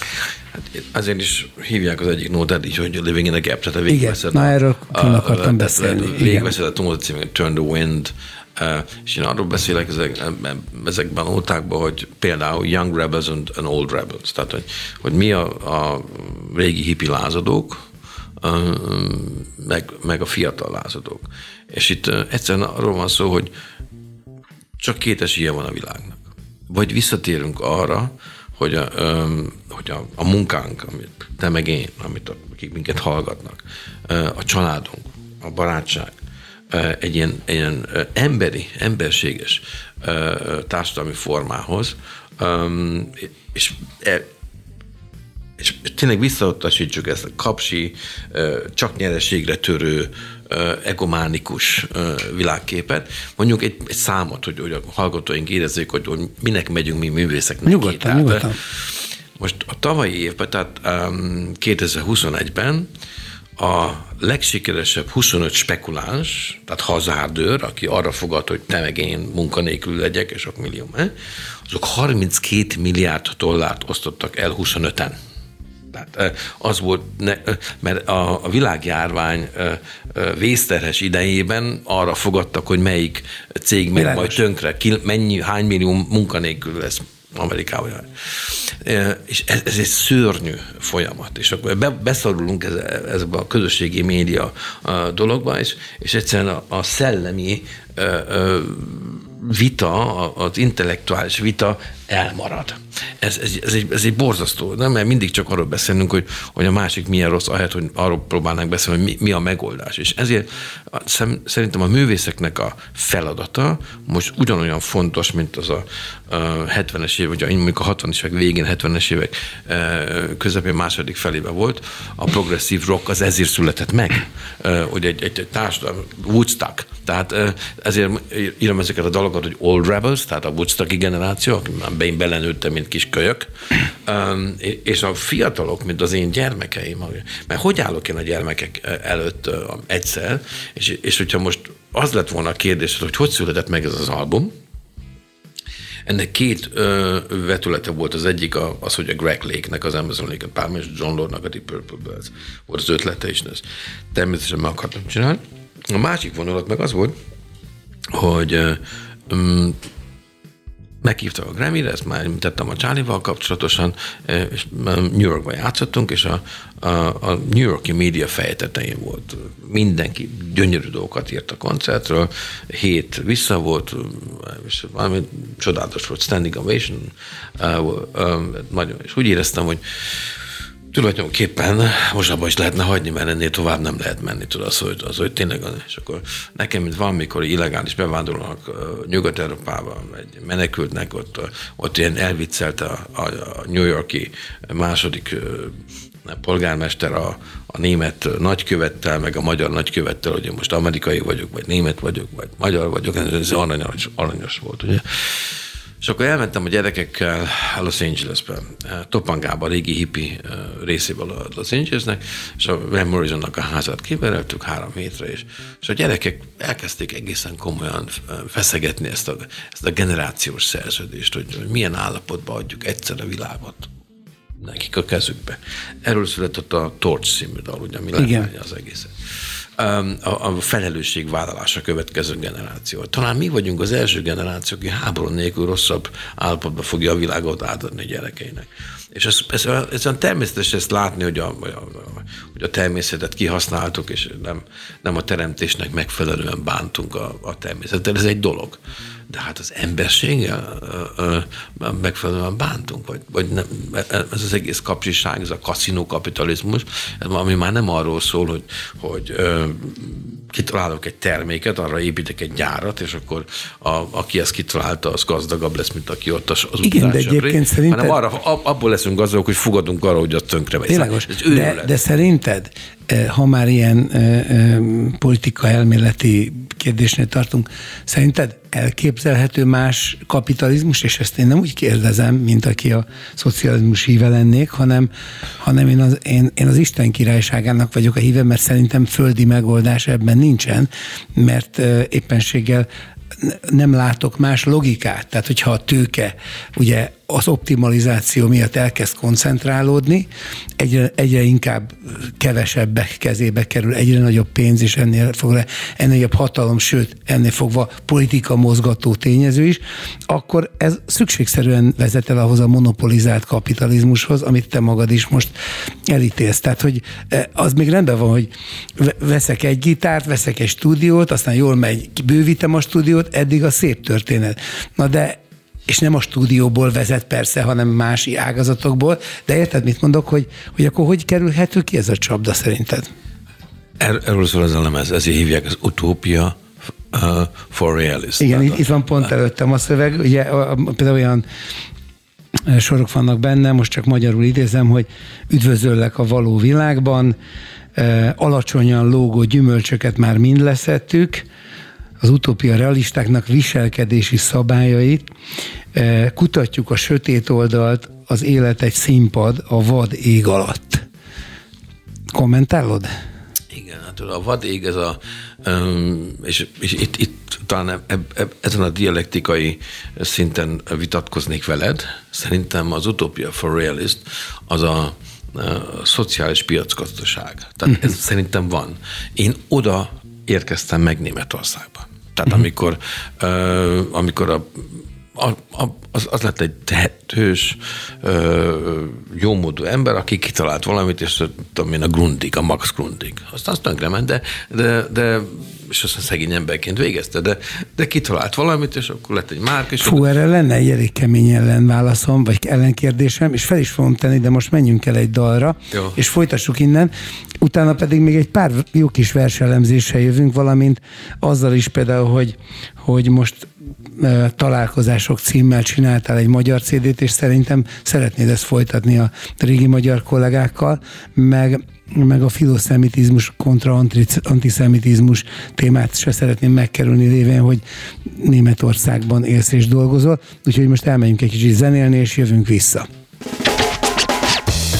Hát azért is hívják az egyik nótát így, hogy Living in a Gap, tehát a végigveszed. Igen, na erről külön akartam beszélni. Végigveszed a Tumult című Turn the Wind, és én arról beszélek ezek, ezekben a nótákban, hogy például Young Rebels and, Old Rebels, tehát hogy, hogy mi a, a régi hippi lázadók, meg, meg a fiatal lázadók. És itt egyszerűen arról van szó, hogy csak két esélye van a világnak. Vagy visszatérünk arra, hogy a, hogy a, a munkánk, amit te meg én, amit a, akik minket hallgatnak, a családunk, a barátság, egy ilyen, egy ilyen emberi, emberséges társadalmi formához, és e, és tényleg visszautasítsuk ezt a kapsi, csak nyereségre törő, egománikus világképet. Mondjuk egy, egy számot, hogy, hogy a hallgatóink érezzék, hogy, hogy minek megyünk mi művészeknek. Nyugodtan, nyugodtan. Most a tavalyi évben, tehát um, 2021-ben a legsikeresebb 25 spekuláns, tehát hazárdőr, aki arra fogad, hogy te meg én munkanélkül legyek, és sok millió, azok 32 milliárd dollárt osztottak el 25-en. Tehát az volt, mert a világjárvány vészterhes idejében arra fogadtak, hogy melyik cég megy majd tönkre, mennyi, hány millió munkanélkül lesz Amerikában. És ez, ez egy szörnyű folyamat, és akkor be, beszorulunk ez, ezbe a közösségi média dologba, és, és egyszerűen a, a szellemi vita, az intellektuális vita elmarad. Ez, ez, ez, egy, ez egy borzasztó, nem? mert mindig csak arról beszélünk, hogy, hogy a másik milyen rossz, ahelyett, hogy arról próbálnánk beszélni, hogy mi, mi a megoldás. És ezért szerintem a művészeknek a feladata most ugyanolyan fontos, mint az a, a 70-es évek, vagy mondjuk a 60-es évek végén, 70-es évek közepén második felében volt. A progresszív rock az ezért született meg, hogy egy, egy, egy társadalom, Woodstock, tehát ezért írom ezeket a dalokat, hogy Old Rebels, tehát a Woodstocki generáció, amiben én belenőttem, mint kis kölyök, és a fiatalok, mint az én gyermekeim, mert hogy állok én a gyermekek előtt egyszer, és, és hogyha most az lett volna a kérdés, hogy hogy született meg ez az album, ennek két ö, vetülete volt. Az egyik az, hogy a Greg Lake-nek, az Amazon Lake, a és John Lord-nak a Deep Purple ez volt az ötlete, és ezt természetesen meg akartam csinálni. A másik vonulat meg az volt, hogy um, meghívtak a Grammy-re, ezt már említettem a Charlie-val kapcsolatosan, és New Yorkban játszottunk, és a, a, a New Yorki média fejtetején volt. Mindenki gyönyörű dolgokat írt a koncertről, hét vissza volt, és valami csodálatos volt, standing ovation, nagyon, és úgy éreztem, hogy tulajdonképpen most abban is lehetne hagyni, mert ennél tovább nem lehet menni, tudod, az, hogy, az, hogy tényleg, és akkor nekem, mint valamikor illegális bevándorlónak Nyugat-Európában, egy menekültnek, ott, ott ilyen elviccelte a, a, a New Yorki második polgármester a, a német nagykövettel, meg a magyar nagykövettel, hogy most amerikai vagyok, vagy német vagyok, vagy magyar vagyok, ez aranyos, aranyos volt, ugye. És akkor elmentem a gyerekekkel Los Angelesbe, Topangában, a régi hippi részéből a Los Angelesnek, és a Van Morrisonnak a házát kibereltük három hétre, és, és a gyerekek elkezdték egészen komolyan feszegetni ezt a, ezt a generációs szerződést, hogy, hogy milyen állapotba adjuk egyszer a világot nekik a kezükbe. Erről született a Torch című dal, ugye, ami az egészet. A, a felelősségvállalása következő generáció. Talán mi vagyunk az első generáció, aki háború nélkül rosszabb állapotba fogja a világot átadni a gyerekeinek. És ez, ez, ez olyan természetes ezt látni, hogy a, hogy a természetet kihasználtuk, és nem, nem a teremtésnek megfelelően bántunk a, a természettel. Ez egy dolog de hát az emberséggel megfelelően bántunk, vagy, vagy nem, ez az egész kapcsiság, ez a kaszinókapitalizmus, ami már nem arról szól, hogy, hogy kitalálok egy terméket, arra építek egy gyárat, és akkor a, aki ezt kitalálta, az gazdagabb lesz, mint aki ott az, Igen, de egyébként szerinted... Hanem arra, abból leszünk gazdagok, hogy fogadunk arra, hogy azt tönkre megy. Világos, de, de szerinted, ha már ilyen politika elméleti kérdésnél tartunk, szerinted elképzelhető más kapitalizmus, és ezt én nem úgy kérdezem, mint aki a szocializmus híve lennék, hanem, hanem én, az, én, én az Isten királyságának vagyok a híve, mert szerintem földi megoldás ebben nincsen, mert éppenséggel nem látok más logikát. Tehát, hogyha a tőke ugye az optimalizáció miatt elkezd koncentrálódni, egyre, egyre inkább kevesebbek kezébe kerül, egyre nagyobb pénz, és ennél fogva, ennél nagyobb hatalom, sőt, ennél fogva politika mozgató tényező is, akkor ez szükségszerűen vezet el ahhoz a monopolizált kapitalizmushoz, amit te magad is most elítélsz. Tehát, hogy eh, az még rendben van, hogy veszek egy gitárt, veszek egy stúdiót, aztán jól megy, bővítem a stúdiót, eddig a szép történet. Na de és nem a stúdióból vezet persze, hanem más ágazatokból, de érted, mit mondok, hogy, hogy akkor hogy kerülhető ki ez a csapda szerinted? Er, erről szól ez a lemez, ezért hívják az utópia uh, for realist. Igen, itt, itt van pont előttem a szöveg, ugye például olyan sorok vannak benne, most csak magyarul idézem, hogy üdvözöllek a való világban, alacsonyan lógó gyümölcsöket már mind leszettük, az utópia realistáknak viselkedési szabályait, e, kutatjuk a sötét oldalt, az élet egy színpad a vad ég alatt. Kommentálod? Igen, hát a vad ég ez a, és, és itt, itt talán eb, eb, ezen a dialektikai szinten vitatkoznék veled. Szerintem az utópia for realist az a, a szociális piacgazdaság. Tehát ez szerintem van. Én oda érkeztem meg Németországba. Tehát uh-huh. amikor, uh, amikor a, a, a, az, az lett egy tehetős, uh, jómódú ember, aki kitalált valamit, és tudom én, a Grundig, a Max Grundig. Aztán azt tönkrement, de, de, de és aztán szegény emberként végezte, de, de kitalált valamit, és akkor lett egy márk. És Fú, erre lenne egy elég kemény ellenválaszom, vagy ellenkérdésem, és fel is fogom tenni, de most menjünk el egy dalra, Jó. és folytassuk innen. Utána pedig még egy pár jó kis verselemzéssel jövünk, valamint azzal is például, hogy, hogy most találkozások címmel csináltál egy magyar CD-t, és szerintem szeretnéd ezt folytatni a régi magyar kollégákkal, meg meg a filoszemitizmus kontra antiszemitizmus témát se szeretném megkerülni lévén, hogy Németországban élsz és dolgozol. Úgyhogy most elmegyünk egy kicsit zenélni, és jövünk vissza.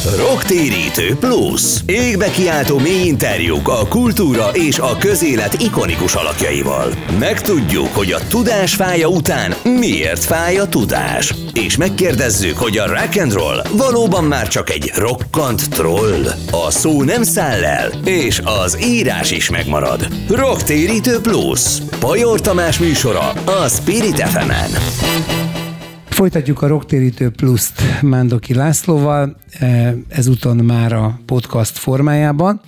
Rocktérítő Plus. Égbe kiáltó mély interjúk a kultúra és a közélet ikonikus alakjaival. Megtudjuk, hogy a tudás fája után miért fáj a tudás. És megkérdezzük, hogy a rock and roll valóban már csak egy rokkant troll. A szó nem száll el, és az írás is megmarad. Rocktérítő Plus. Pajor Tamás műsora a Spirit fm. Folytatjuk a Rocktérítő Pluszt Mándoki Lászlóval, e, ezúton már a podcast formájában,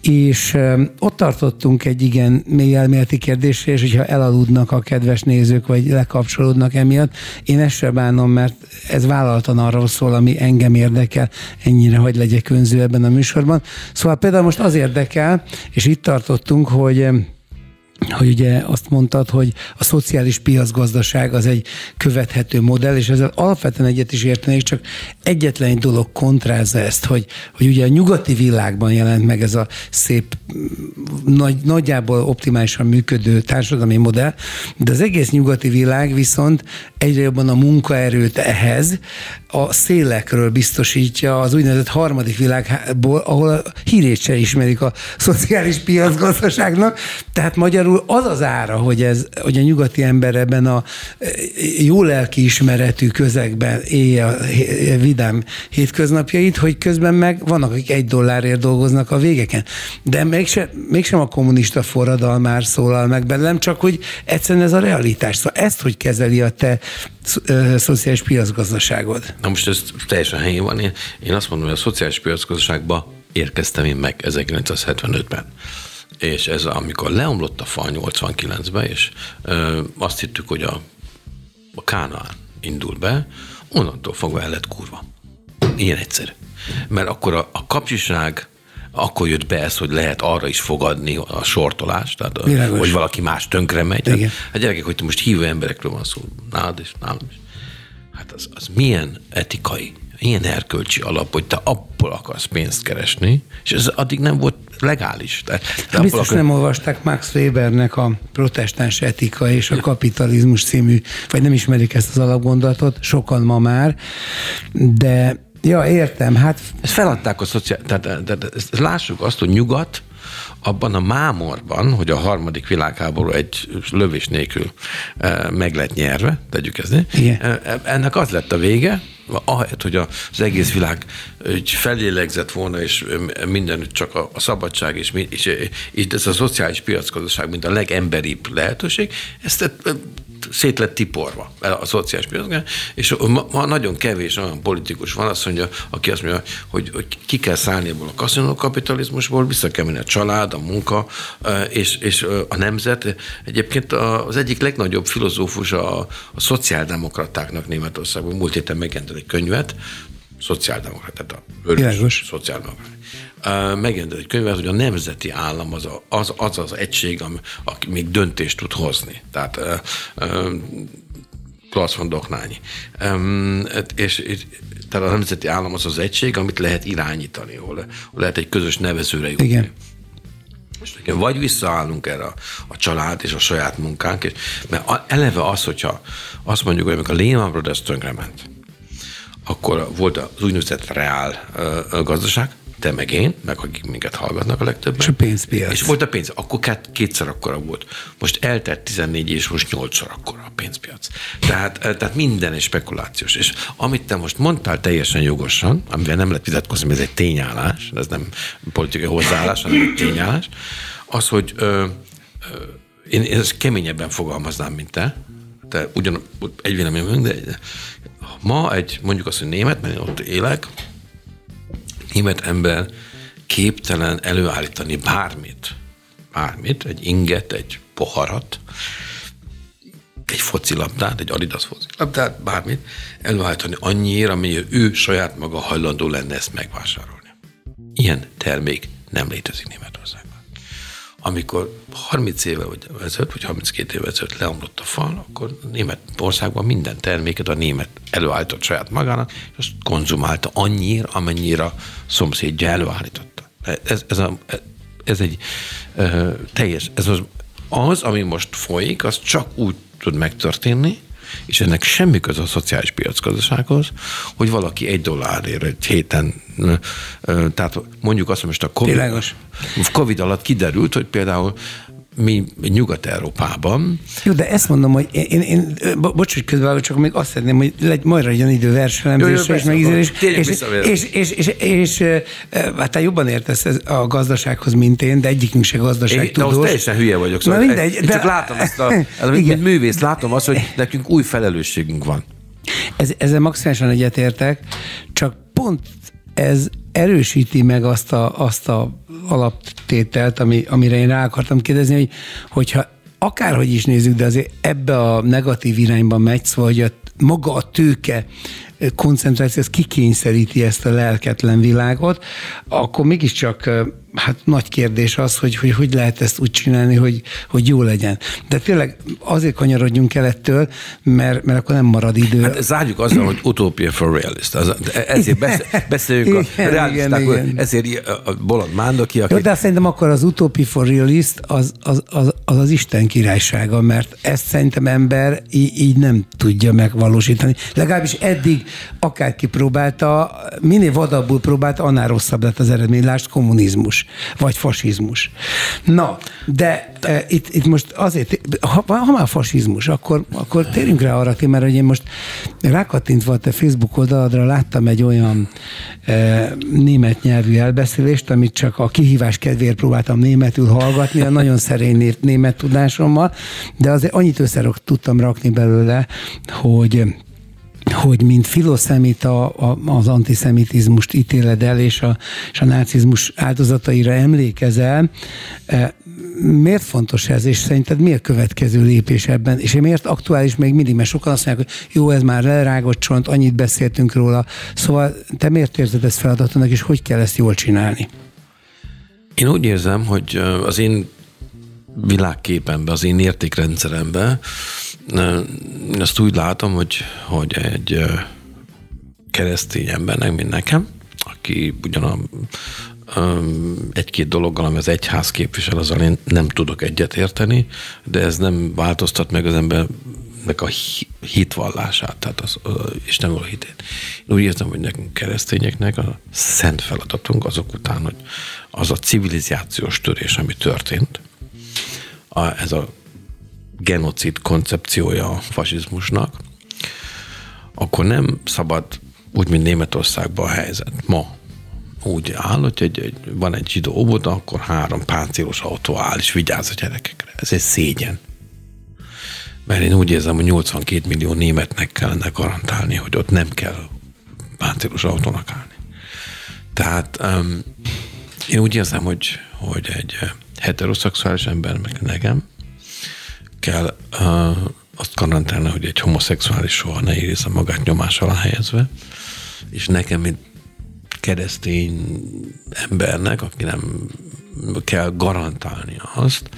és e, ott tartottunk egy igen mély elméleti kérdésre, és hogyha elaludnak a kedves nézők, vagy lekapcsolódnak emiatt, én ezt sem bánom, mert ez vállaltan arról szól, ami engem érdekel, ennyire, hogy legyek önző ebben a műsorban. Szóval például most az érdekel, és itt tartottunk, hogy hogy ugye azt mondtad, hogy a szociális piacgazdaság az egy követhető modell, és ezzel alapvetően egyet is értenék, csak egyetlen egy dolog kontrázza ezt, hogy, hogy ugye a nyugati világban jelent meg ez a szép, nagy, nagyjából optimálisan működő társadalmi modell, de az egész nyugati világ viszont egyre jobban a munkaerőt ehhez a szélekről biztosítja az úgynevezett harmadik világból, ahol a hírét se ismerik a szociális piacgazdaságnak, tehát magyarul az az ára, hogy, ez, hogy a nyugati ember ebben a e, jó lelki ismeretű közegben élje a vidám hétköznapjait, hogy közben meg vannak, akik egy dollárért dolgoznak a végeken. De mégsem, mégsem a kommunista forradalmár szólal meg bennem, csak hogy egyszerűen ez a realitás. Szóval ezt hogy kezeli a te e, szociális piacgazdaságod? Na most ez teljesen helyén van. Én, én azt mondom, hogy a szociális piacgazdaságba érkeztem én meg 1975-ben és ez amikor leomlott a fal 89-ben, és ö, azt hittük, hogy a, a Kánaán indul be, onnantól fogva el lett kurva. Ilyen egyszerű. Mert akkor a, a kapcsiság, akkor jött be ez, hogy lehet arra is fogadni a sortolást, tehát Világos. hogy valaki más tönkre megy. Igen. Hát gyerekek, hogy most hívő emberekről van szó, nálad is, nálam is. Hát az, az milyen etikai ilyen erkölcsi alap, hogy te abból akarsz pénzt keresni, és ez addig nem volt legális. De, de Biztos akar... nem olvasták Max Webernek a Protestáns etika és a kapitalizmus című, vagy nem ismerik ezt az alapgondolatot, sokan ma már, de Ja, értem. Hát... Ezt feladták a szociál... Tehát, tehát, tehát lássuk azt, hogy nyugat abban a mámorban, hogy a harmadik világháború egy lövés nélkül e, meg lett nyerve, tegyük ezt, Igen. E, e, ennek az lett a vége, ahelyett, hogy az egész világ egy felélegzett volna, és minden csak a, a szabadság, és, és, és ez a szociális piacgazdaság, mint a legemberibb lehetőség, ezt szét lett tiporva a szociális piacon, és ma, nagyon kevés olyan politikus van, azt mondja, aki azt mondja, hogy, hogy ki kell szállni ebből a kaszinókapitalizmusból, vissza kell menni a család, a munka és, és a nemzet. Egyébként az egyik legnagyobb filozófus a, a szociáldemokratáknak Németországban, múlt héten megjelent egy könyvet, szociáldemokrat, tehát a vörös szociáldemokrat megjelent egy könyvet, hogy a nemzeti állam az a, az, az, az egység, ami, aki még döntést tud hozni. Tehát Klaus von Doknányi. És, és tehát a nemzeti állam az az egység, amit lehet irányítani, hol lehet egy közös nevezőre jutni. Igen. Most vagy visszaállunk erre a, a család és a saját munkánk, és, mert eleve az, hogyha azt mondjuk, hogy amikor a Lehman Brothers tönkrement, akkor volt az úgynevezett reál gazdaság, te meg én, meg akik minket hallgatnak a legtöbben. És a pénzpiac. És volt a pénz. Akkor kétszer akkora volt. Most eltett 14 és most nyolcszor akkora a pénzpiac. Tehát, eh, tehát minden egy spekulációs. És amit te most mondtál teljesen jogosan, amivel nem lehet vitatkozni, ez egy tényállás, ez nem politikai hozzáállás, hanem egy tényállás, az, hogy ö, ö, én, én ezt keményebben fogalmaznám, mint te, te ugyan egy véleményem, de ma egy, mondjuk azt, hogy német, mert én ott élek, német ember képtelen előállítani bármit, bármit, egy inget, egy poharat, egy focilabdát, egy Adidas focilabdát, bármit, előállítani annyira, amennyi ő saját maga hajlandó lenne ezt megvásárolni. Ilyen termék nem létezik Németországban. Amikor 30 éve vagy ezelőtt, vagy 32 éve ezelőtt leomlott a fal, akkor Németországban minden terméket a német előállított saját magának, és azt konzumálta annyira, amennyire szomszédja előállította. Ez, ez, a, ez egy uh, teljes, ez az, az, ami most folyik, az csak úgy tud megtörténni, és ennek semmi köze a szociális piacgazdasághoz, hogy valaki egy dollárért egy héten, tehát mondjuk azt, hogy most a COVID, COVID alatt kiderült, hogy például mi Nyugat-Európában. Jó, de ezt mondom, hogy én, én, bocs, hogy közben csak még azt szeretném, hogy legy, majd legyen idő verselemzésre és megízélés. És, és, és, és, és, hát te jobban értesz a gazdasághoz, mint én, de egyikünk se gazdaság tudós. teljesen hülye vagyok. Szóval Na mindegy. Én de, csak látom ezt a, [LAUGHS] mint művész, látom azt, hogy nekünk új felelősségünk van. Ez, ezzel maximálisan egyetértek, csak pont ez erősíti meg azt a, azt a alaptételt, ami, amire én rá akartam kérdezni, hogy, hogyha akárhogy is nézzük, de azért ebbe a negatív irányba megy, szóval hogy a maga a tőke koncentráció, ez kikényszeríti ezt a lelketlen világot, akkor mégiscsak hát nagy kérdés az, hogy, hogy hogy lehet ezt úgy csinálni, hogy, hogy jó legyen. De tényleg azért kanyarodjunk el ettől, mert, mert akkor nem marad idő. Hát zárjuk azzal, hogy utopia for realist. Az, ezért beszéljünk a realistákról, ezért a Bolond Mándoki, aki... Jó, de szerintem akkor az utopia for realist az az, az, az, az Isten királysága, mert ezt szerintem ember így, így nem tudja megvalósítani. Legalábbis eddig akárki próbálta, minél vadabbul próbálta, annál rosszabb lett az eredmény. Lásd, kommunizmus vagy fasizmus. Na, de e, itt, itt most azért, ha, ha már fasizmus, akkor, akkor térjünk rá arra, mert hogy én most rákattintva a te Facebook oldaladra láttam egy olyan e, német nyelvű elbeszélést, amit csak a kihívás kedvéért próbáltam németül hallgatni, a nagyon szerény német tudásommal, de azért annyit össze tudtam rakni belőle, hogy hogy mint filoszemita az antiszemitizmust ítéled el, és a, és a nácizmus áldozataira emlékezel. E, miért fontos ez, és szerinted mi a következő lépés ebben? És miért aktuális még mindig? Mert sokan azt mondják, hogy jó, ez már lerágott csont, annyit beszéltünk róla. Szóval te miért érzed ezt feladatnak, és hogy kell ezt jól csinálni? Én úgy érzem, hogy az én világképemben, az én értékrendszeremben én azt úgy látom, hogy, hogy egy keresztény embernek, mint nekem, aki ugyan egy-két dologgal, ami az egyház képvisel, azzal én nem tudok egyet érteni, de ez nem változtat meg az embernek a hitvallását, tehát az, az Isten való hitét. Én úgy érzem, hogy nekünk keresztényeknek a szent feladatunk azok után, hogy az a civilizációs törés, ami történt, a, ez a genocid koncepciója a fasizmusnak, akkor nem szabad úgy, mint Németországban a helyzet. Ma úgy áll, hogy egy, egy, van egy zsidó óvoda, akkor három páncélos autó áll, és vigyáz a gyerekekre. Ez egy szégyen. Mert én úgy érzem, hogy 82 millió németnek kellene garantálni, hogy ott nem kell páncélos autónak állni. Tehát um, én úgy érzem, hogy, hogy egy heteroszexuális ember, meg nekem, kell uh, azt garantálni, hogy egy homoszexuális soha ne érezze magát nyomás alá helyezve, és nekem, mint keresztény embernek, aki nem kell garantálni azt,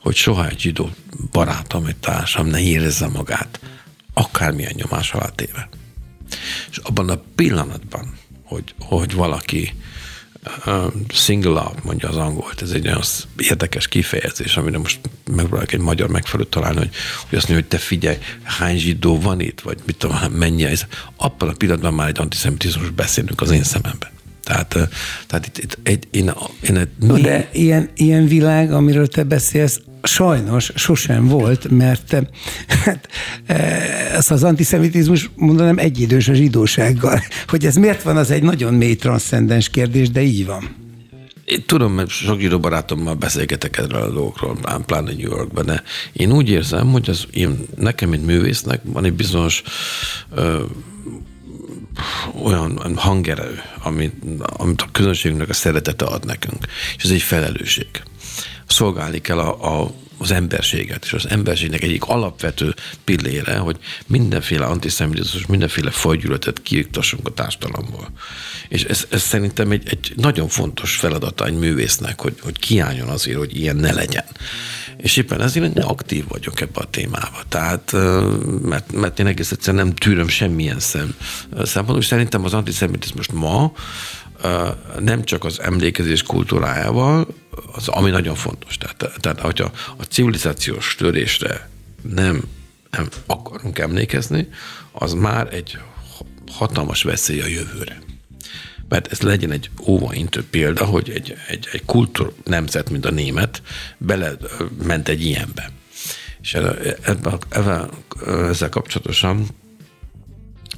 hogy soha egy zsidó barátom, egy társam ne érezze magát akármilyen nyomás alá téve. És abban a pillanatban, hogy, hogy valaki single out, mondja az angolt. Ez egy olyan érdekes kifejezés, amire most megpróbálok egy magyar megfelelőt találni, hogy, hogy azt mondja, hogy te figyelj, hány zsidó van itt, vagy mit tudom, mennyi ez. Abban a pillanatban már egy antiszemitizmus beszélünk az én szememben. Tehát, tehát itt, itt egy, én, én no, de ilyen, ilyen világ, amiről te beszélsz, sajnos sosem volt, mert hát, ez az antiszemitizmus mondanám egyidős a zsidósággal. Hogy ez miért van, az egy nagyon mély transzcendens kérdés, de így van. Én tudom, mert sok zsidó barátommal beszélgetek erről a dolgokról, pláne New Yorkban, de én úgy érzem, hogy az én, nekem, mint művésznek van egy bizonyos ö, olyan hangerő, amit, amit a közönségünknek a szeretete ad nekünk. És ez egy felelősség szolgálni kell a, a az emberséget, és az emberségnek egyik alapvető pillére, hogy mindenféle antiszemitizmus, mindenféle fajgyűlöletet kiiktassunk a társadalomból. És ez, ez szerintem egy, egy nagyon fontos feladata egy művésznek, hogy, hogy kiálljon azért, hogy ilyen ne legyen. És éppen ezért én aktív vagyok ebbe a témába. Tehát, mert, mert én egész egyszerűen nem tűröm semmilyen szem, szempontból, és szerintem az antiszemitizmus ma nem csak az emlékezés kultúrájával, az, ami nagyon fontos. Tehát, tehát hogyha a civilizációs törésre nem, nem akarunk emlékezni, az már egy hatalmas veszély a jövőre. Mert ez legyen egy óvaintő példa, hogy egy, egy, egy kultúr nemzet, mint a német, bele ment egy ilyenbe. És ebben, ebben, ezzel kapcsolatosan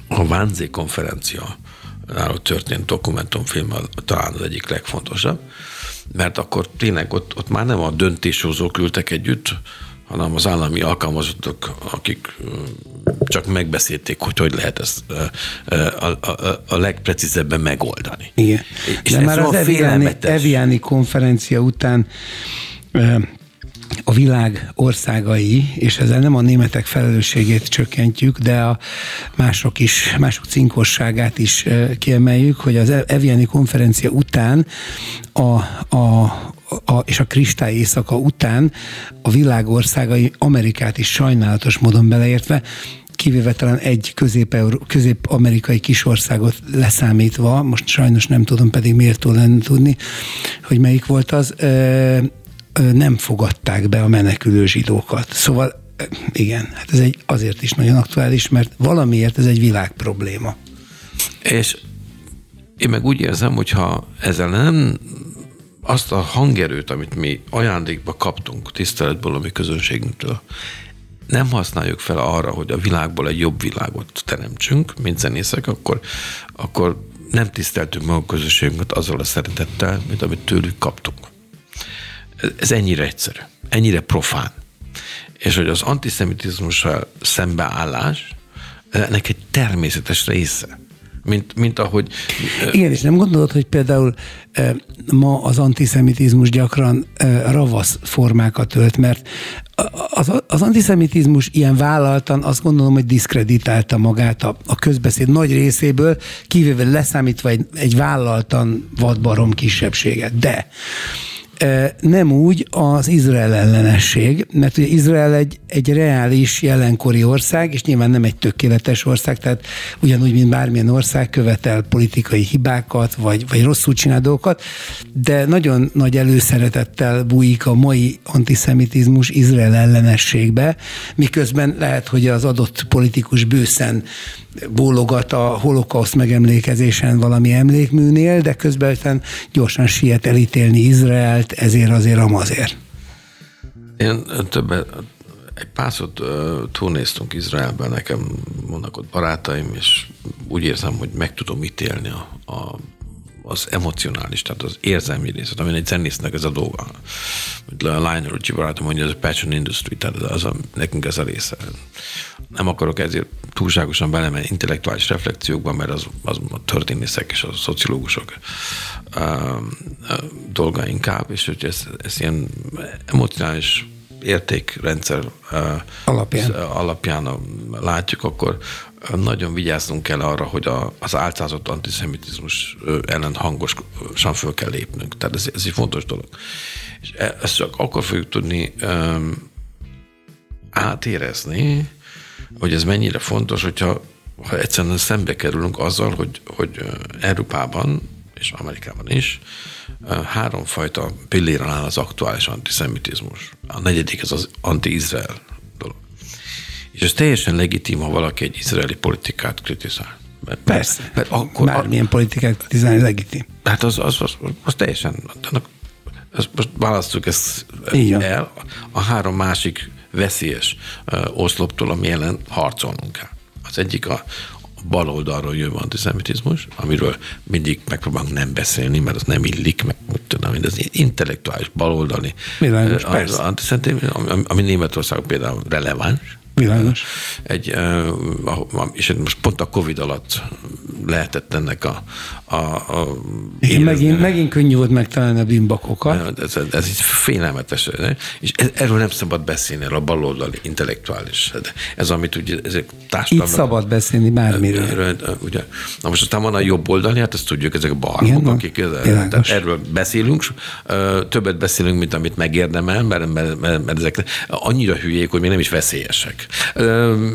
a Vánzé konferencia náló történt dokumentumfilm talán az egyik legfontosabb, mert akkor tényleg ott, ott már nem a döntéshozók ültek együtt, hanem az állami alkalmazottak, akik csak megbeszélték, hogy hogy lehet ezt a, a, a legprecízebben megoldani. Igen. És De már az Eviani, Eviani konferencia után a világ országai, és ezzel nem a németek felelősségét csökkentjük, de a mások is, mások cinkosságát is kiemeljük, hogy az Eviani konferencia után a, a, a, és a kristály éjszaka után a világ országai Amerikát is sajnálatos módon beleértve kivéve talán egy közép-amerikai kisországot leszámítva, most sajnos nem tudom, pedig miért lenne tudni, hogy melyik volt az, nem fogadták be a menekülő zsidókat. Szóval igen, hát ez egy, azért is nagyon aktuális, mert valamiért ez egy világ probléma. És én meg úgy érzem, hogyha ezzel nem azt a hangerőt, amit mi ajándékba kaptunk tiszteletből a mi közönségünktől, nem használjuk fel arra, hogy a világból egy jobb világot teremtsünk, mint zenészek, akkor, akkor nem tiszteltük a közösségünket azzal a szeretettel, mint amit tőlük kaptunk. Ez ennyire egyszerű, ennyire profán. És hogy az antiszemitizmussal szembeállás, ennek egy természetes része. Mint, mint ahogy... Igen, és nem gondolod, hogy például ma az antiszemitizmus gyakran ravasz formákat ölt, mert az, az antiszemitizmus ilyen vállaltan azt gondolom, hogy diszkreditálta magát a, a közbeszéd nagy részéből, kivéve leszámítva egy, egy vállaltan vadbarom kisebbséget. De nem úgy az Izrael ellenesség, mert ugye Izrael egy, egy reális jelenkori ország, és nyilván nem egy tökéletes ország, tehát ugyanúgy, mint bármilyen ország követel politikai hibákat, vagy, vagy rosszul csinál dolgokat, de nagyon nagy előszeretettel bújik a mai antiszemitizmus Izrael ellenességbe, miközben lehet, hogy az adott politikus bőszen bólogat a holokauszt megemlékezésen valami emlékműnél, de közben gyorsan siet elítélni Izraelt, ezért azért amazért. Én többet, egy párszot túlnéztünk Izraelben, nekem vannak ott barátaim, és úgy érzem, hogy meg tudom ítélni a, a az emocionális, tehát az érzelmi részét, ami egy zenésznek ez a dolga. Mint a Lionel Richie barátom mondja, ez a passion industry, tehát az a, nekünk ez a része. Nem akarok ezért túlságosan belemenni intellektuális reflexiókba, mert az, az a történészek és a szociológusok uh, dolga inkább, és hogy ez, ez ilyen emocionális értékrendszer alapján. alapján látjuk, akkor nagyon vigyáznunk kell arra, hogy a, az álcázott antiszemitizmus ellen hangosan föl kell lépnünk. Tehát ez, ez egy fontos dolog. És e, ezt csak akkor fogjuk tudni um, átérezni, hogy ez mennyire fontos, hogyha ha egyszerűen szembe kerülünk azzal, hogy, hogy Európában és Amerikában is háromfajta pilléren áll az aktuális antiszemitizmus. A negyedik ez az anti-izrael dolog. És ez teljesen legitim, ha valaki egy izraeli politikát kritizál. Mert, Persze, mert akkor, bármilyen politikát kritizálni legitim. Hát az, az, az, az teljesen, az, most választjuk ezt el, a három másik veszélyes oszloptól, ami ellen harcolnunk kell. Az egyik a, bal oldalról jövő antiszemitizmus, amiről mindig megpróbálunk nem beszélni, mert az nem illik, meg úgy tudom, az intellektuális baloldali Világos, az antiszemitizmus, ami, ami Németország például releváns, Világos. Egy, és most pont a Covid alatt lehetett ennek a... a, a Igen, megint, megint könnyű volt megtalálni a bimbakokat. Ez, ez, ez így félelmetes. És erről nem szabad beszélni, a baloldali intellektuális. Ez, amit ugye ezek társadalmi... Itt szabad beszélni bármiről. Erről, ugye, na most aztán van a jobb oldali, hát ezt tudjuk, ezek a barmok, akik tehát erről beszélünk, többet beszélünk, mint amit megérdemel, mert, mert, mert, mert ezek annyira hülyék, hogy még nem is veszélyesek.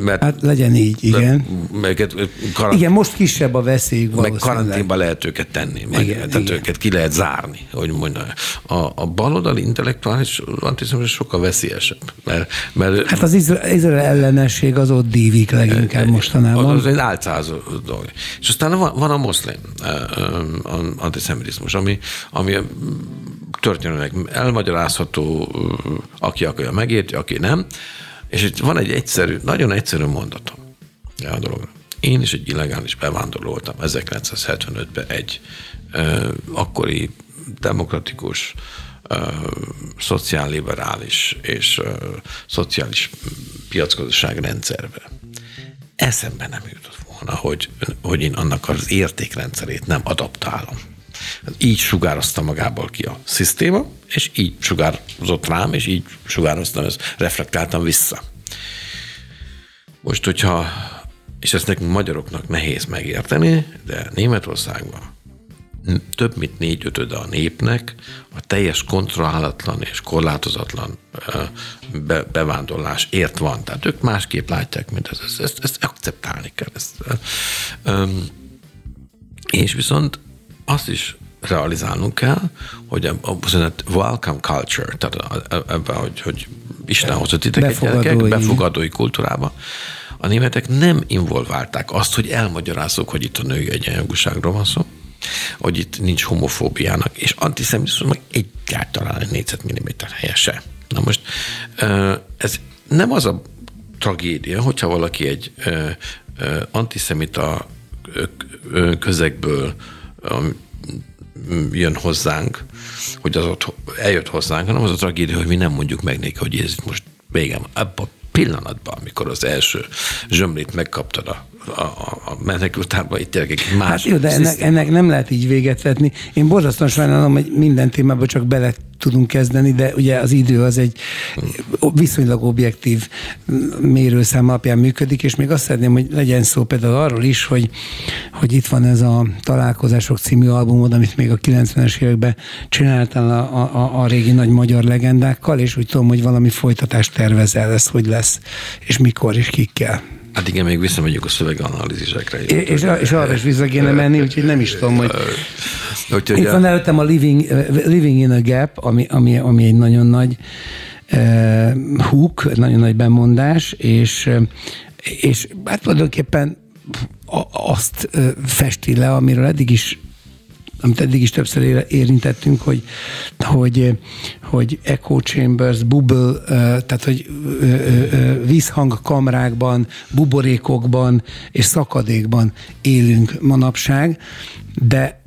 Mert, hát legyen így, igen. Mert, karant... Igen, most kisebb a veszély Meg karanténba lehet őket tenni, meg, igen, tehát igen. őket ki lehet zárni, hogy mondja. A, a baloldali intellektuális antizemizmus sokkal veszélyesebb. Mert, mert, hát az izrael ellenesség az ott dívik leginkább mostanában. Az egy álcázó dolog. És aztán van, van a moszlim antiszemitizmus, ami, ami történelmileg elmagyarázható, aki akarja megérti, aki nem. És itt van egy egyszerű, nagyon egyszerű mondatom a dologra. Én is egy illegális bevándorló voltam 1975-ben egy ö, akkori demokratikus, ö, szociálliberális és ö, szociális piacgazdaság rendszerbe. Eszembe nem jutott volna, hogy, hogy én annak az értékrendszerét nem adaptálom. Így sugározta magából ki a szisztéma, és így sugározott rám, és így sugároztam, ezt reflektáltam vissza. Most, hogyha, és ezt nekünk magyaroknak nehéz megérteni, de Németországban több mint négy ötöde a népnek a teljes kontrollálatlan és korlátozatlan be, bevándorlás ért van. Tehát ők másképp látják, mint ez. Ezt, ezt, ezt akceptálni kell. Ezt, és viszont azt is realizálnunk kell, hogy a, a a welcome culture, tehát ebben, hogy, hogy Isten hozott titeket befogadói. gyerekek, befogadói kultúrába, a németek nem involválták azt, hogy elmagyarázzuk, hogy itt a női egyenjogúságról van szó, hogy itt nincs homofóbiának, és antiszemitizmusnak egyáltalán egy négyzetmilliméter helye se. Na most ez nem az a tragédia, hogyha valaki egy antiszemita közegből jön hozzánk, hogy az ott eljött hozzánk, hanem az a tragédia, hogy mi nem mondjuk meg neki, hogy ez most végem. Abban a pillanatban, amikor az első zsömlét megkaptad a a, a menekültárba itt gyerekek más. Hát jó, de ennek, ennek, nem lehet így véget vetni. Én borzasztóan sajnálom, hogy minden témában csak bele tudunk kezdeni, de ugye az idő az egy viszonylag objektív mérőszám alapján működik, és még azt szeretném, hogy legyen szó például arról is, hogy, hogy itt van ez a Találkozások című albumod, amit még a 90-es években csináltál a, a, a régi nagy magyar legendákkal, és úgy tudom, hogy valami folytatást tervezel, ez hogy lesz, és mikor, és kikkel. Hát igen, még visszamegyünk a szöveganalízisekre. És, és, és arra is vissza kéne menni, úgyhogy nem is tudom, hogy... Úgyhogy Itt van előttem a Living, Living in a Gap, ami, ami, ami egy nagyon nagy uh, hook, nagyon nagy bemondás, és, és hát tulajdonképpen azt festi le, amiről eddig is amit eddig is többször érintettünk, hogy, hogy, hogy echo chambers, bubble, tehát hogy vízhangkamrákban, buborékokban és szakadékban élünk manapság, de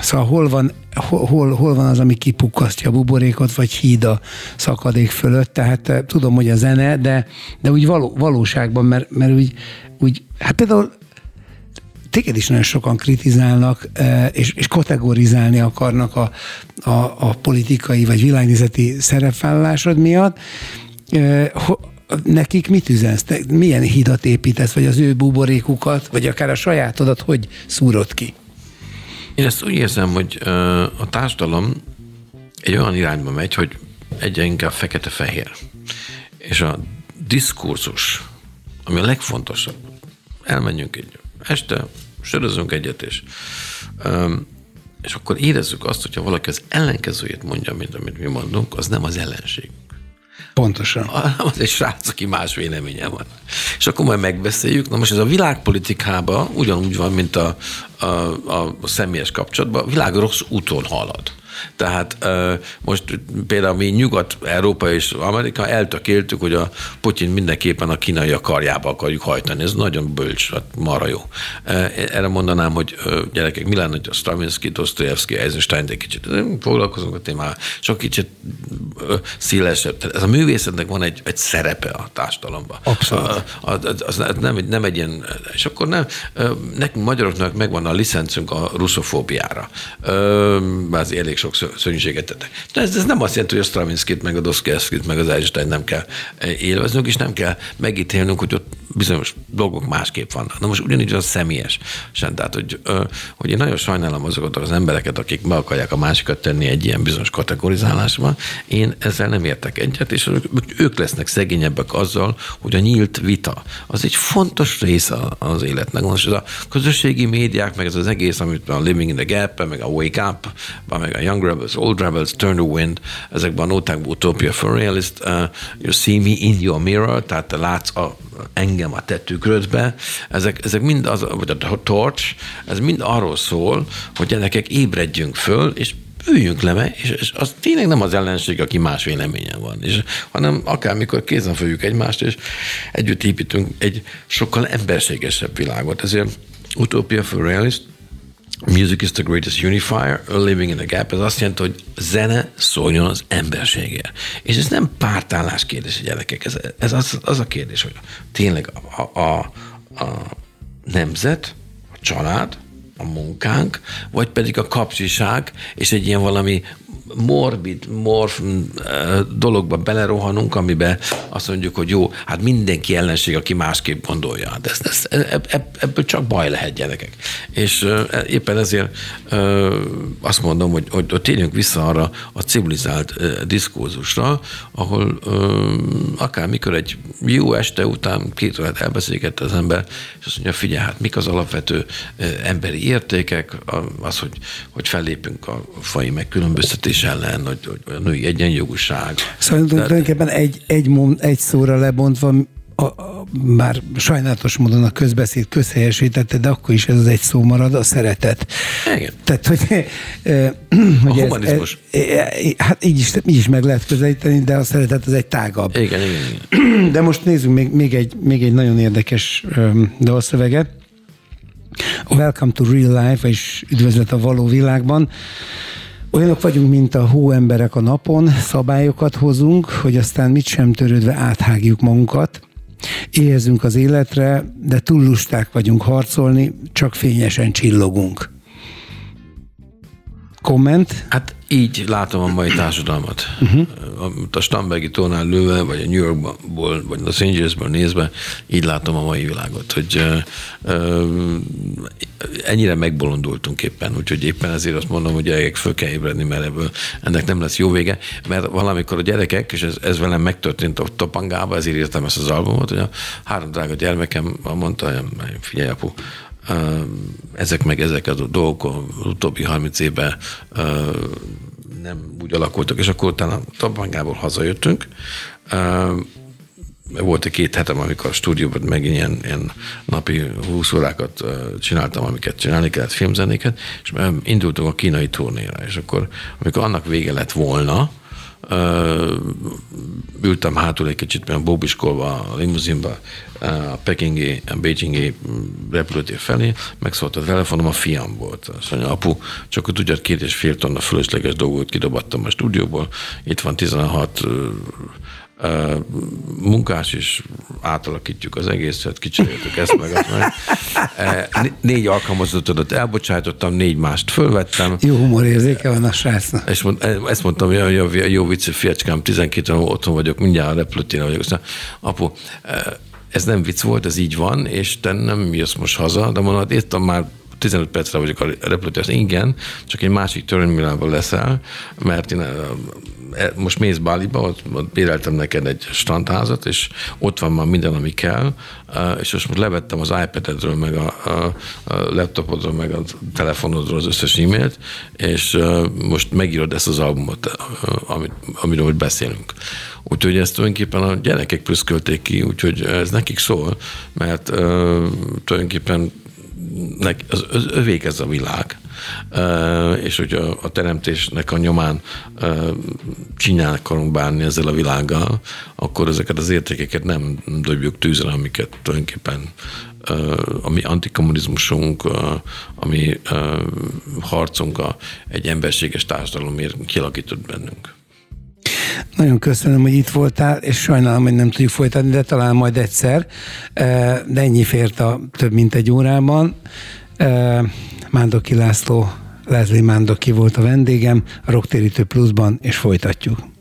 Szóval hol van, hol, hol van az, ami kipukkasztja a buborékot, vagy híd a szakadék fölött? Tehát tudom, hogy a zene, de, de úgy való, valóságban, mert, mert úgy, úgy, hát például téged is nagyon sokan kritizálnak, e, és, és kategorizálni akarnak a, a, a politikai vagy világnézeti szerepvállalásod miatt. E, nekik mit üzensz? milyen hidat építesz, vagy az ő buborékukat, vagy akár a sajátodat, hogy szúrod ki? Én ezt úgy érzem, hogy a társadalom egy olyan irányba megy, hogy egyre inkább fekete-fehér. És a diskurzus, ami a legfontosabb, elmenjünk egy este, sörözünk egyet, és, és akkor érezzük azt, hogyha valaki az ellenkezőjét mondja, mint amit mi mondunk, az nem az ellenség. Pontosan. Az egy srác, aki más véleménye van. És akkor majd megbeszéljük. Na most ez a világpolitikában ugyanúgy van, mint a, a, a személyes kapcsolatban. A világ rossz úton halad. Tehát most például mi Nyugat-Európa és Amerika eltökéltük, hogy a Putyin mindenképpen a kínai karjába akarjuk hajtani. Ez nagyon bölcs, hát marha jó. Erre mondanám, hogy gyerekek, mi lenne, hogy a Stravinsky, Dostoyevsky, Eisenstein egy kicsit foglalkozunk a témával, csak kicsit szélesebb. Tehát ez a művészetnek van egy, egy szerepe a társadalomban. Abszolút. Az, az nem, nem egy ilyen, és akkor nem, nekünk magyaroknak megvan a licencünk a russzofóbiára. Az elég sok szörnyűséget tettek. De ez, ez nem azt jelenti, hogy a Stravinsky-t, meg a Dostoyevsky-t, meg az Einstein nem kell eh, élveznünk, és nem kell megítélnünk, hogy ott bizonyos dolgok másképp vannak. Na most ugyanígy az személyes sem. Tehát, hogy, hogy én nagyon sajnálom azokat az embereket, akik be akarják a másikat tenni egy ilyen bizonyos kategorizálásba. Én ezzel nem értek egyet, és ők lesznek szegényebbek azzal, hogy a nyílt vita az egy fontos része az életnek. Most ez a közösségi médiák, meg ez az egész, amit a Living in the Gap, meg a Wake Up, meg a Young Rebels, Old Rebels, Turn the Wind, ezekben a nótákban Utopia for Realist, uh, You See Me in Your Mirror, tehát te látsz a, engem a te tükrödbe, ezek, ezek mind az, vagy a torch, ez mind arról szól, hogy gyerekek ébredjünk föl, és üljünk le, és, és az tényleg nem az ellenség, aki más véleményen van, és, hanem akármikor kézen fogjuk egymást, és együtt építünk egy sokkal emberségesebb világot. Ezért Utopia for Realist Music is the greatest unifier, living in a gap, ez azt jelenti, hogy zene szóljon az emberségért. És ez nem pártállás kérdés, gyerekek, ez, ez az, az a kérdés, hogy tényleg a, a, a nemzet, a család, a munkánk, vagy pedig a kapcsiság, és egy ilyen valami morbid, morf dologba belerohanunk, amiben azt mondjuk, hogy jó, hát mindenki ellenség, aki másképp gondolja. De ez, ez, ebből csak baj lehet gyerekek. És éppen ezért azt mondom, hogy, hogy, hogy térjünk vissza arra a civilizált diszkózusra, ahol akár mikor egy jó este után két órát elbeszélget az ember, és azt mondja, figyelj, hát mik az alapvető emberi értékek, az, hogy, hogy fellépünk a fai megkülönböztetés ellen, hogy, hogy a női egyenjogúság. Szóval De, tulajdonképpen egy, egy, egy szóra lebontva a, a, már sajnálatos módon a közbeszéd közhelyesítette, de akkor is ez az egy szó marad, a szeretet. Igen. Tehát, hogy, e, hogy a humanizmus. Ez, e, hát így is, így is meg lehet közelíteni, de a szeretet az egy tágabb. Igen, igen, igen. De most nézzünk még, még, egy, még egy nagyon érdekes dalszöveget. Welcome to Real Life, és üdvözlet a való világban. Olyanok vagyunk, mint a hóemberek a napon, szabályokat hozunk, hogy aztán mit sem törődve áthágjuk magunkat. Éhezünk az életre, de túl lusták vagyunk harcolni, csak fényesen csillogunk. Komment? Hát így látom a mai társadalmat. Uh-huh. A Stambergi tónál lőve, vagy a New Yorkból, vagy Los Angelesből nézve, így látom a mai világot, hogy uh, uh, ennyire megbolondultunk éppen, úgyhogy éppen ezért azt mondom, hogy gyerekek föl kell ébredni, mert ebből ennek nem lesz jó vége, mert valamikor a gyerekek, és ez, ez velem megtörtént a Topangába, ezért írtam ezt az albumot, hogy a három drága gyermekem mondta, hogy figyelj apu, ezek meg ezek a dolgok az utóbbi 30 évben nem úgy alakultak, és akkor utána Tabangából hazajöttünk, volt egy két hetem, amikor a stúdióban megint ilyen, ilyen napi 20 órákat csináltam, amiket csinálni kellett, filmzenéket, és indultunk a kínai turnéra, és akkor, amikor annak vége lett volna, ültem hátul egy kicsit, mert bóbiskolva a limuzinba, a pekingi, a beijingi repülőtér felé, megszólt a telefonom, a fiam volt. Azt mondja, apu, csak hogy tudjad, két és fél tonna fölösleges dolgot kidobattam a stúdióból, itt van 16 munkás is átalakítjuk az egészet, kicseréltük ezt meg azt meg. Négy alkalmazottat elbocsájtottam, négy mást fölvettem. Jó humorérzéke van a srácnak. És mond, ezt mondtam, hogy jó, jó vicc, fiacskám, 12 éve otthon vagyok, mindjárt a repülőtéren vagyok. Aztán, apu, ez nem vicc volt, ez így van, és te nem jössz most haza, de mondod, itt már 15 percre vagyok a repülőtéren. Igen, csak egy másik terminálban leszel, mert én E, most mész Báliba, ott, ott béreltem neked egy strandházat, és ott van már minden, ami kell, e, és most, most levettem az iPad-edről, meg a, a, a laptopodról, meg a telefonodról az összes e-mailt, és most megírod ezt az albumot, amit, amiről hogy beszélünk. Úgyhogy ezt tulajdonképpen a gyerekek prüszkölték ki, úgyhogy ez nekik szól, mert uh, tulajdonképpen az, az övék ez a világ, és hogy a, a teremtésnek a nyomán csinál akarunk bánni ezzel a világgal, akkor ezeket az értékeket nem dobjuk tűzre, amiket tulajdonképpen a mi antikommunizmusunk, a mi harcunk a, egy emberséges társadalomért kialakított bennünk. Nagyon köszönöm, hogy itt voltál, és sajnálom, hogy nem tudjuk folytatni, de talán majd egyszer. De ennyi fért a több mint egy órában. Mándoki László, Leslie Mándoki volt a vendégem, a Rocktérítő Pluszban, és folytatjuk.